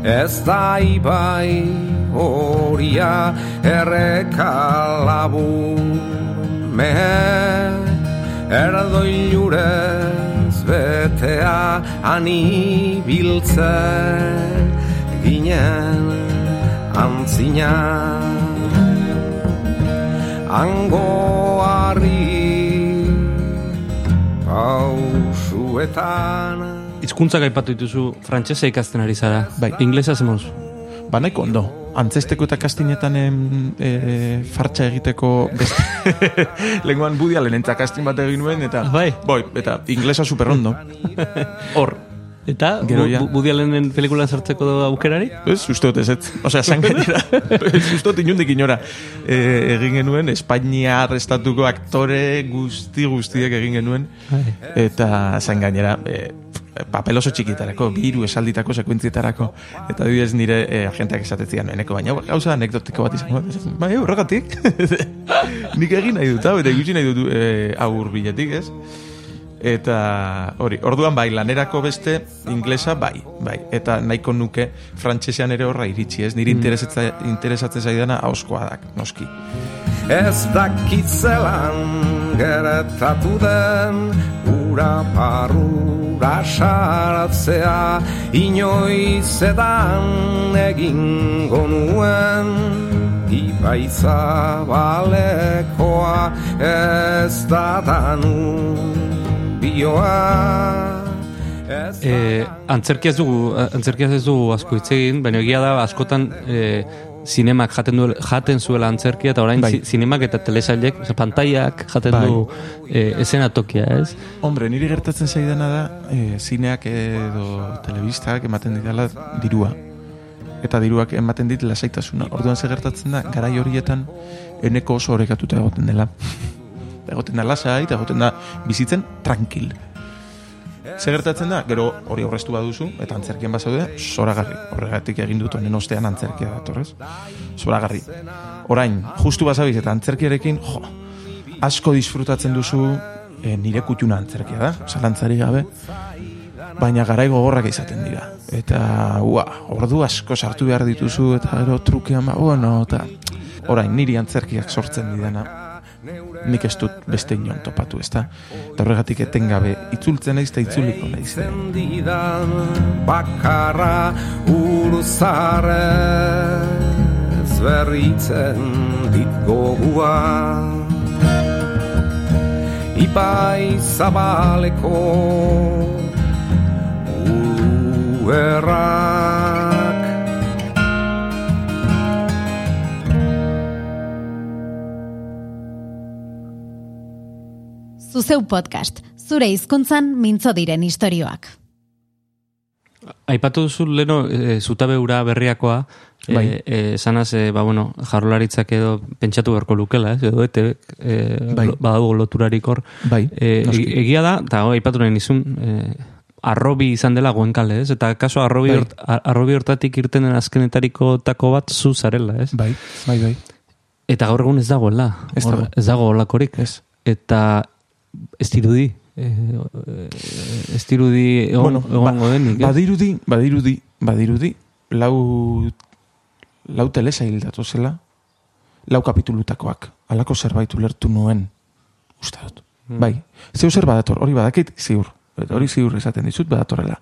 ez da ibai horia errekalabur mehe erdoilurez betea ani biltzen ginen antzina. Angoari pausuetan Hizkuntzak aipatu dituzu frantsesa ikasten ari zara. Bai. Inglesa zemoz. Ba nahiko ondo. Antzesteko eta kastinetan em, e, fartxa egiteko beste. Lenguan Woody Allen entzak kastin bat egin nuen, eta... Bai. Boi, eta inglesa super ondo. Hor. Eta, Gero ja. Bu- Woody Allenen pelikulan sartzeko aukerari? Ez, uste dut ez, ez. Osea, zan gainera. Ez, uste dut inundik inora. E, egin genuen, Espainiar estatuko aktore guzti guztiek egin genuen. Bai. Eta zan gainera, e, papel oso txikitarako, biru esalditako sekuentzietarako. Eta adibidez nire e, agenteak esatetzian, eneko baina gauza anekdotiko bat izango. Bai, horregatik. Nik egin nahi dut, hau, eta ikusi nahi dut e, aur biletik, ez? Eta hori, orduan bai, lanerako beste inglesa bai, bai. Eta nahiko nuke frantsesean ere horra iritsi, ez? Niri interesatze, interesatzen zaidana hauskoa dak, noski. Ez dakit zelan geretatu den Ura parura saratzea Inoiz edan egingo nuen Ibaitza balekoa Ez da danu bioa Ez da E, antzerkia ez dugu, antzerkia ez dugu asko hitz egin, baina egia da askotan e, zinemak jaten, du, jaten zuela antzerkia, eta orain Bai. zi- zinemak eta telesailek, oza, pantaiak jaten Bai. du e, esena tokia, ez? Hombre, niri gertatzen zaidana da, e, zineak edo telebistak ematen didala dirua. Eta diruak ematen dit lasaitasuna. Orduan ze gertatzen da, garai horietan eneko oso orekatuta egoten dela. Egoten da lasai, eta egoten da bizitzen tranquil. Ze gertatzen da, gero hori aurreztu baduzu, eta antzerkien bazaude, zoragarri. Horregatik egin dut honen ostean antzerkia datorrez. Zoragarri. Orain, justu bazabiz eta antzerkiarekin, jo, asko disfrutatzen duzu e, nire kutuna antzerkia da, zalantzari gabe, baina garai gogorrak izaten dira. Eta, ua, ordu asko sartu behar dituzu, eta gero trukean, ba, bueno, eta orain, niri antzerkiak sortzen didana, nik ez dut beste inon topatu, ezta? Eta horregatik etengabe itzultzen naiz eta itzuliko naiz. didan bakarra urzarez berritzen dit gogua Ibai zabaleko uerrak Zuzeu podcast, zure hizkuntzan mintzo diren istorioak. Aipatu duzu leno e, zutabe ura berriakoa, e, Bai. e, sanaz, e, ba, bueno, jarrolaritzak edo pentsatu beharko lukela, ez? Edo ete, e, Bai. badago loturarik hor. Bai, E, e- egia da, eta ho, aipatu nahi nizun, e, arrobi izan dela goenkale, ez? Eta kaso arrobi, Bai. hort, arrobi hortatik irten den azkenetariko tako bat zu zarela, ez? Bai, bai, bai. Eta gaur egun ez dagoela. Ez Hor- dago. ez dago olakorik. Ez. Eta ez dirudi. E, e, ez dirudi egon, egongo denik. ez? badirudi, badirudi, badirudi, lau, lau telesail datozela, lau kapitulutakoak, alako zerbait ulertu nuen, uste dut. Hmm. Bai, zeu zer badator, hori badakit, ziur, hori ziur esaten dizut, badatorrela.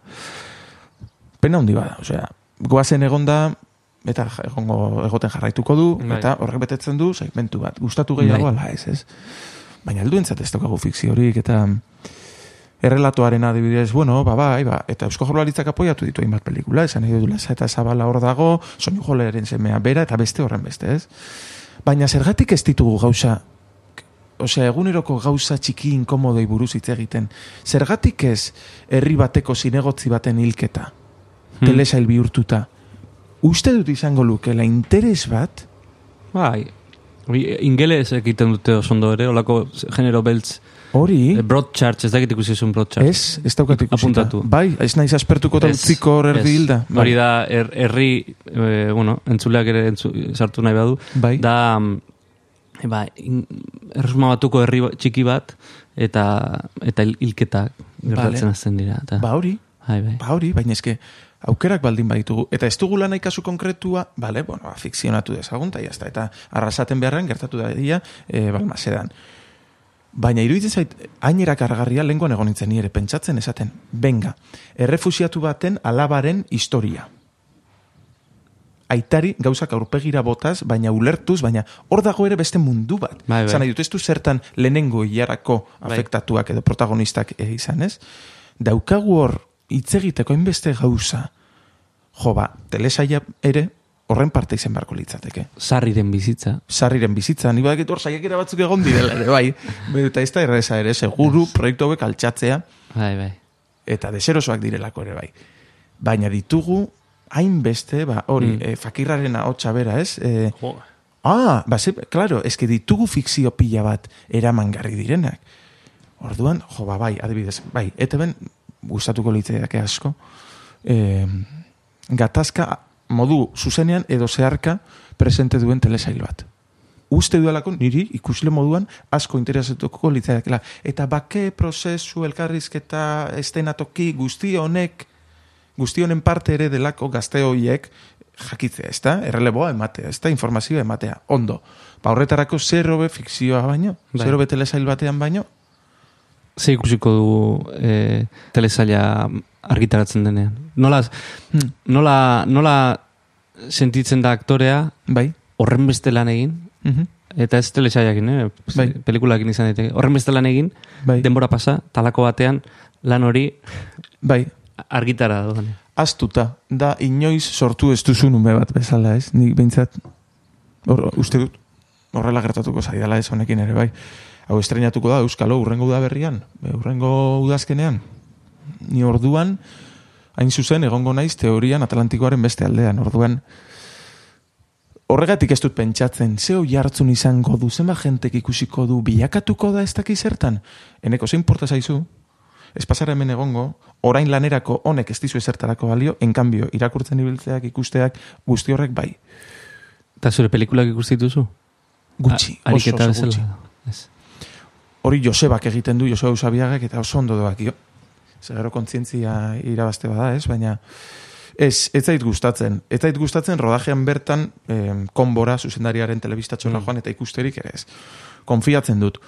Pena handi bada, osea, goazen egonda, eta egongo egoten jarraituko du, Bai. eta horrek betetzen du segmentu bat. Gustatu gehiago Bai. ala ez, ez? Baina alduentzat ez daukagu fikziorik, eta errelatoaren adibidez, bueno, ba, bai, ba, eta Eusko Jaurlaritzak apoiatu ditu hainbat pelikula, esan nahi Lasa eta Zabala hor dago, soinu joleren semea bera, eta beste horren beste, ez? Baina zergatik ez ditugu gauza, osea, eguneroko gauza txiki inkomodoi buruz hitz egiten, zergatik ez herri bateko zinegotzi baten hilketa, Hmm. telesail bihurtuta, uste dut izango lukela interes bat, Bai. Ingeles egiten dute oso ondo ere, olako genero beltz, Hori, eh, broadcharts, ez dakit ikusi zuen broadcharts. ez, ez daukat ikusita. Apuntatu. Bai, ez naiz aspertuko eta utziko hor erdi hilda. Bai. Hori da, er, herri, eh, bueno, entzuleak ere entzu, sartu nahi badu, Bai. da, e, ba, in- erresuma batuko herri ba- txiki bat, eta eta hil- hilketak gertatzen Vale. hasten dira. Eta, Ba hori, bai, bai. ba hori, baina eske aukerak baldin baditugu. Eta ez dugu lanai kasu konkretua, bale, bueno, ba, fikzionatu dezagun, eta jazta, eta arrasaten beharren gertatu da dira, e, balmasedan. Baina iruditzen zait, hainera kargarria lenguan egon nintzen ni ere pentsatzen esaten, benga, errefusiatu baten alabaren historia. Aitari gauzak aurpegira botaz, baina ulertuz, baina hor dago ere beste mundu bat. Bai, bai. Zan nahi dut, ez du zertan lehenengo hilarako Bai. afektatuak edo protagonistak eh, izan, ez? Daukagu hor hitz egiteko hainbeste gauza, jo ba, telesaia ere horren parte izen beharko litzateke. Sarriren bizitza. Sarriren bizitza, ni badakit hor saiakera batzuk egon direla ere, bai. Eta ez da erreza ere, seguru proiektu hauek altxatzea, Bai, bai. eta deserosoak direlako ere bai. Baina ditugu hainbeste, ba, hori, Mm. eh, fakirraren ahotsa bera, ez? Eh, Jo. ah, ba, ze, claro, que ditugu fikzio pila bat eramangarri direnak. Orduan, jo, ba, bai, adibidez, bai, eta ben, gustatuko litzaiake asko, eh, gatazka modu zuzenean edo zeharka presente duen telesail bat. Uste duelako niri ikusle moduan asko interesatuko litzaiakela. Eta bake prozesu elkarrizketa estenatoki guzti honek guzti honen parte ere delako gazte hoiek jakitzea, ez da? Erreleboa ematea, ez da? Informazioa ematea. Ondo. Ba horretarako zer hobe fikzioa baino? Bai. Zer hobe telesail batean baino? Ze ikusiko du e, telesaila argitaratzen denean. Nola, Hmm. nola, nola sentitzen da aktorea Bai? horren beste lan egin, Mhm. eta ez telesaiakin, eh? Bai. pelikulakin izan daiteke. Horren beste lan egin, Bai. denbora pasa, talako batean lan hori Bai. argitara doan. Astuta, da inoiz sortu ez duzun ume bat bezala, ez? Nik behintzat, hor, uste dut, horrela gertatuko zaidala ez honekin ere, bai. Hau estrenatuko da Euskalo urrengo udaberrian, e, urrengo udazkenean. Ni orduan, hain zuzen, egongo naiz teorian Atlantikoaren beste aldean, orduan, horregatik ez dut pentsatzen, zeo jartzun izango du, zenba jentek ikusiko du, bilakatuko da ez dakiz zertan? Eneko, zein porta zaizu, ez pasara hemen egongo, orain lanerako honek ez dizu ezertarako balio, enkanbio, irakurtzen ibiltzeak, ikusteak, guzti horrek bai. Eta zure pelikulak ikusi dituzu? Gutxi, A- oso, oso gutxi. Ez. Hori Josebak egiten du, Joseba Usabiagak, eta oso ondo doakio. Zegero kontzientzia irabazte bada, ez? Baina, ez, ez zait gustatzen. Ez zait gustatzen rodajean bertan em, konbora, zuzendariaren telebistatxola Mm. joan, eta ikusterik ere ez. Konfiatzen dut,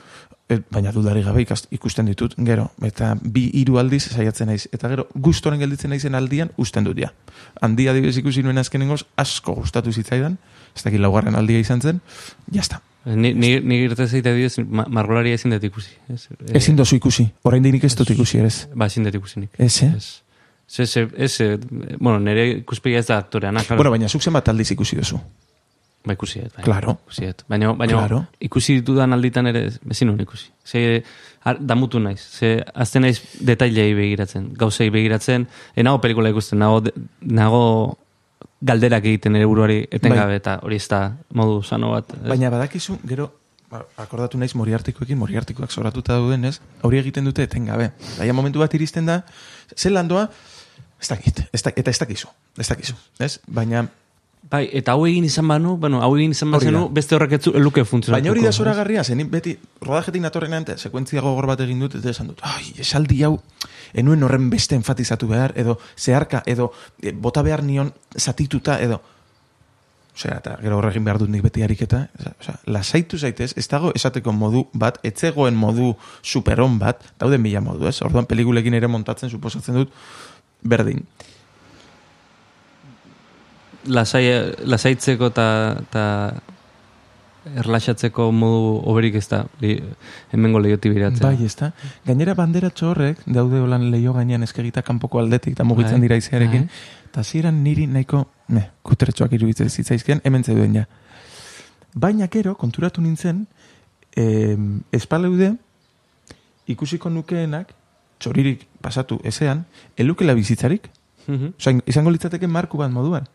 et, baina dudari gabe ikast, ikusten ditut, gero, eta bi hiru aldiz saiatzen naiz, eta gero, gustoren gelditzen naizen aldian, usten dut ja. Handi adibidez ikusi nuen azkenengoz, asko gustatu zitzaidan, ez dakit laugarren aldia izan zen, jazta. Ni, ni, ni gertatzen zaite adibidez, ma, margolaria ezin dut ikusi. Ez, Eh, Ezin dozu ikusi, orain dinik ez dut ikusi ez. Ba, ezin dut ikusi nik. Ez, eh? Ez. Ez, ez, ez, bueno, nire ikuspegia ez da aktoreana, claro. Bueno, baina zuk zenbat aldiz ikusi duzu. Ba, ikusi dut, bai. Claro. Ikusi dut. Baina, baina Claro. ikusi dudan alditan ere ez- ezin nuen ikusi. Ze, ar, damutu naiz. Ze, azten naiz detailei begiratzen, gauzei begiratzen. E, nago pelikula ikusten, nago, nago galderak egiten ere buruari etengabe, eta hori ez da modu sano bat. ez? Bai. Baina badakizu, gero, ba, akordatu naiz moriartikoekin, moriartikoak zoratuta duden, ez? Hori egiten dute etengabe. Baina momentu bat iristen da, zen landoa, ez dakit, ez da, eta ez dakizu, ez dakizu, ez? Baina, Bai, eta hau egin izan banu, bueno, hau egin izan bazenu, beste horrek ez luke funtzionatuko. baina hori da ez? zoragarria, zen beti rodajetik natorrenean, eta sekuentzia gogor bat egin dut, eta esan dut, ai, esaldi hau, enuen horren beste enfatizatu behar, edo zeharka, edo e, bota behar nion zatituta, edo, Osea, eta gero horregin behar dut nik beti ariketa, osea, lasaitu zaitez, ez dago esateko modu bat, etzegoen modu superon bat, dauden mila modu, ez? Orduan pelikulekin ere montatzen suposatzen dut, berdin. Lasai, lasaitzeko eta ta erlaxatzeko modu oberik ez da li, hemengo lehioti biratzen. Bai, ez da? Gainera banderatxo horrek, daude holan leio gainean eskegita kanpoko aldetik, eta mugitzen Bai, dira izearekin, eta hasieran niri nahiko, ne, kutretxoak iruditzen zitzaizkian, hemen zeuden ja. Baina gero, konturatu nintzen, eh, espaleude, ikusiko nukeenak, txoririk pasatu ezean, elukela bizitzarik, Mhm. Osa, izango litzateke marku bat moduan.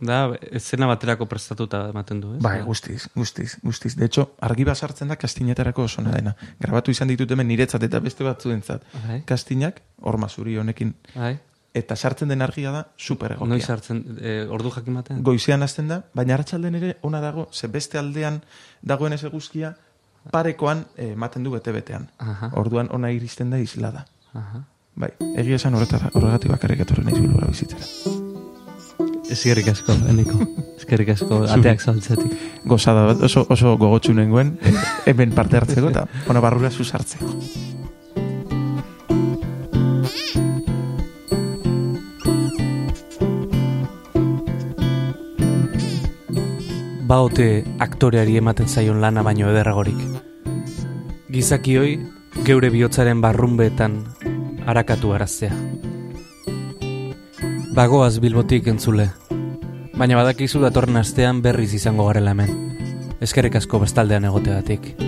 Da, zena baterako prestatuta ematen du, ez? Bai, guztiz, guztiz, guztiz. De hecho, argi bat sartzen da kastinetarako oso dena. Grabatu izan ditut hemen niretzat eta beste batzuentzat. Bai. Kastinak, horma zuri honekin. Bai. Eta sartzen den argia da super egokia. Noiz sartzen, e, ordu jakin batean? Goizean hasten da, baina arratsalden ere ona dago, ze beste aldean dagoen ez eguzkia, parekoan eh, ematen du bete-betean. Orduan ona iristen da islada. Aha. Bai, egia esan horretara, horregatik bakarrik etorri naiz bilbora bizitzera. Eskerrik asko, Eniko. Eskerrik asko, ateak saltzetik. Gozada bat, oso, oso gogotsu nengoen, hemen parte hartzeko eta, bueno, barrura zuzartzeko. Baote aktoreari ematen zaion lana baino ederragorik. Gizakioi geure bihotzaren barrunbeetan harakatu araztea. Bagoaz bilbotik entzule, baina badakizu datorren astean berriz izango garela hemen. Eskerrik asko bestaldean egoteagatik.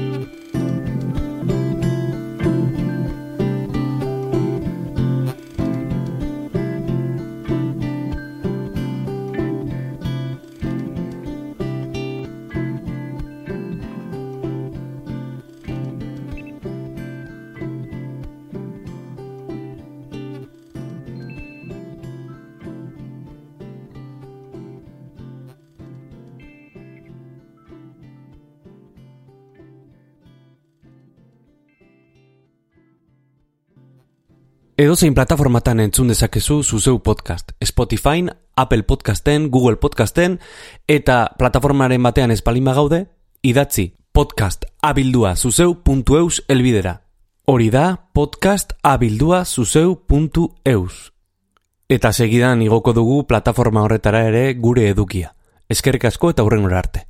Edozein plataformatan entzun dezakezu zuzeu podcast. Spotify, Apple Podcasten, Google Podcasten, eta plataformaren batean espalin gaude, idatzi podcast abildua zuzeu.eus elbidera. Hori da podcast abildua zuzeu.eus. Eta segidan igoko dugu plataforma horretara ere gure edukia. Eskerrik asko eta hurrengora arte.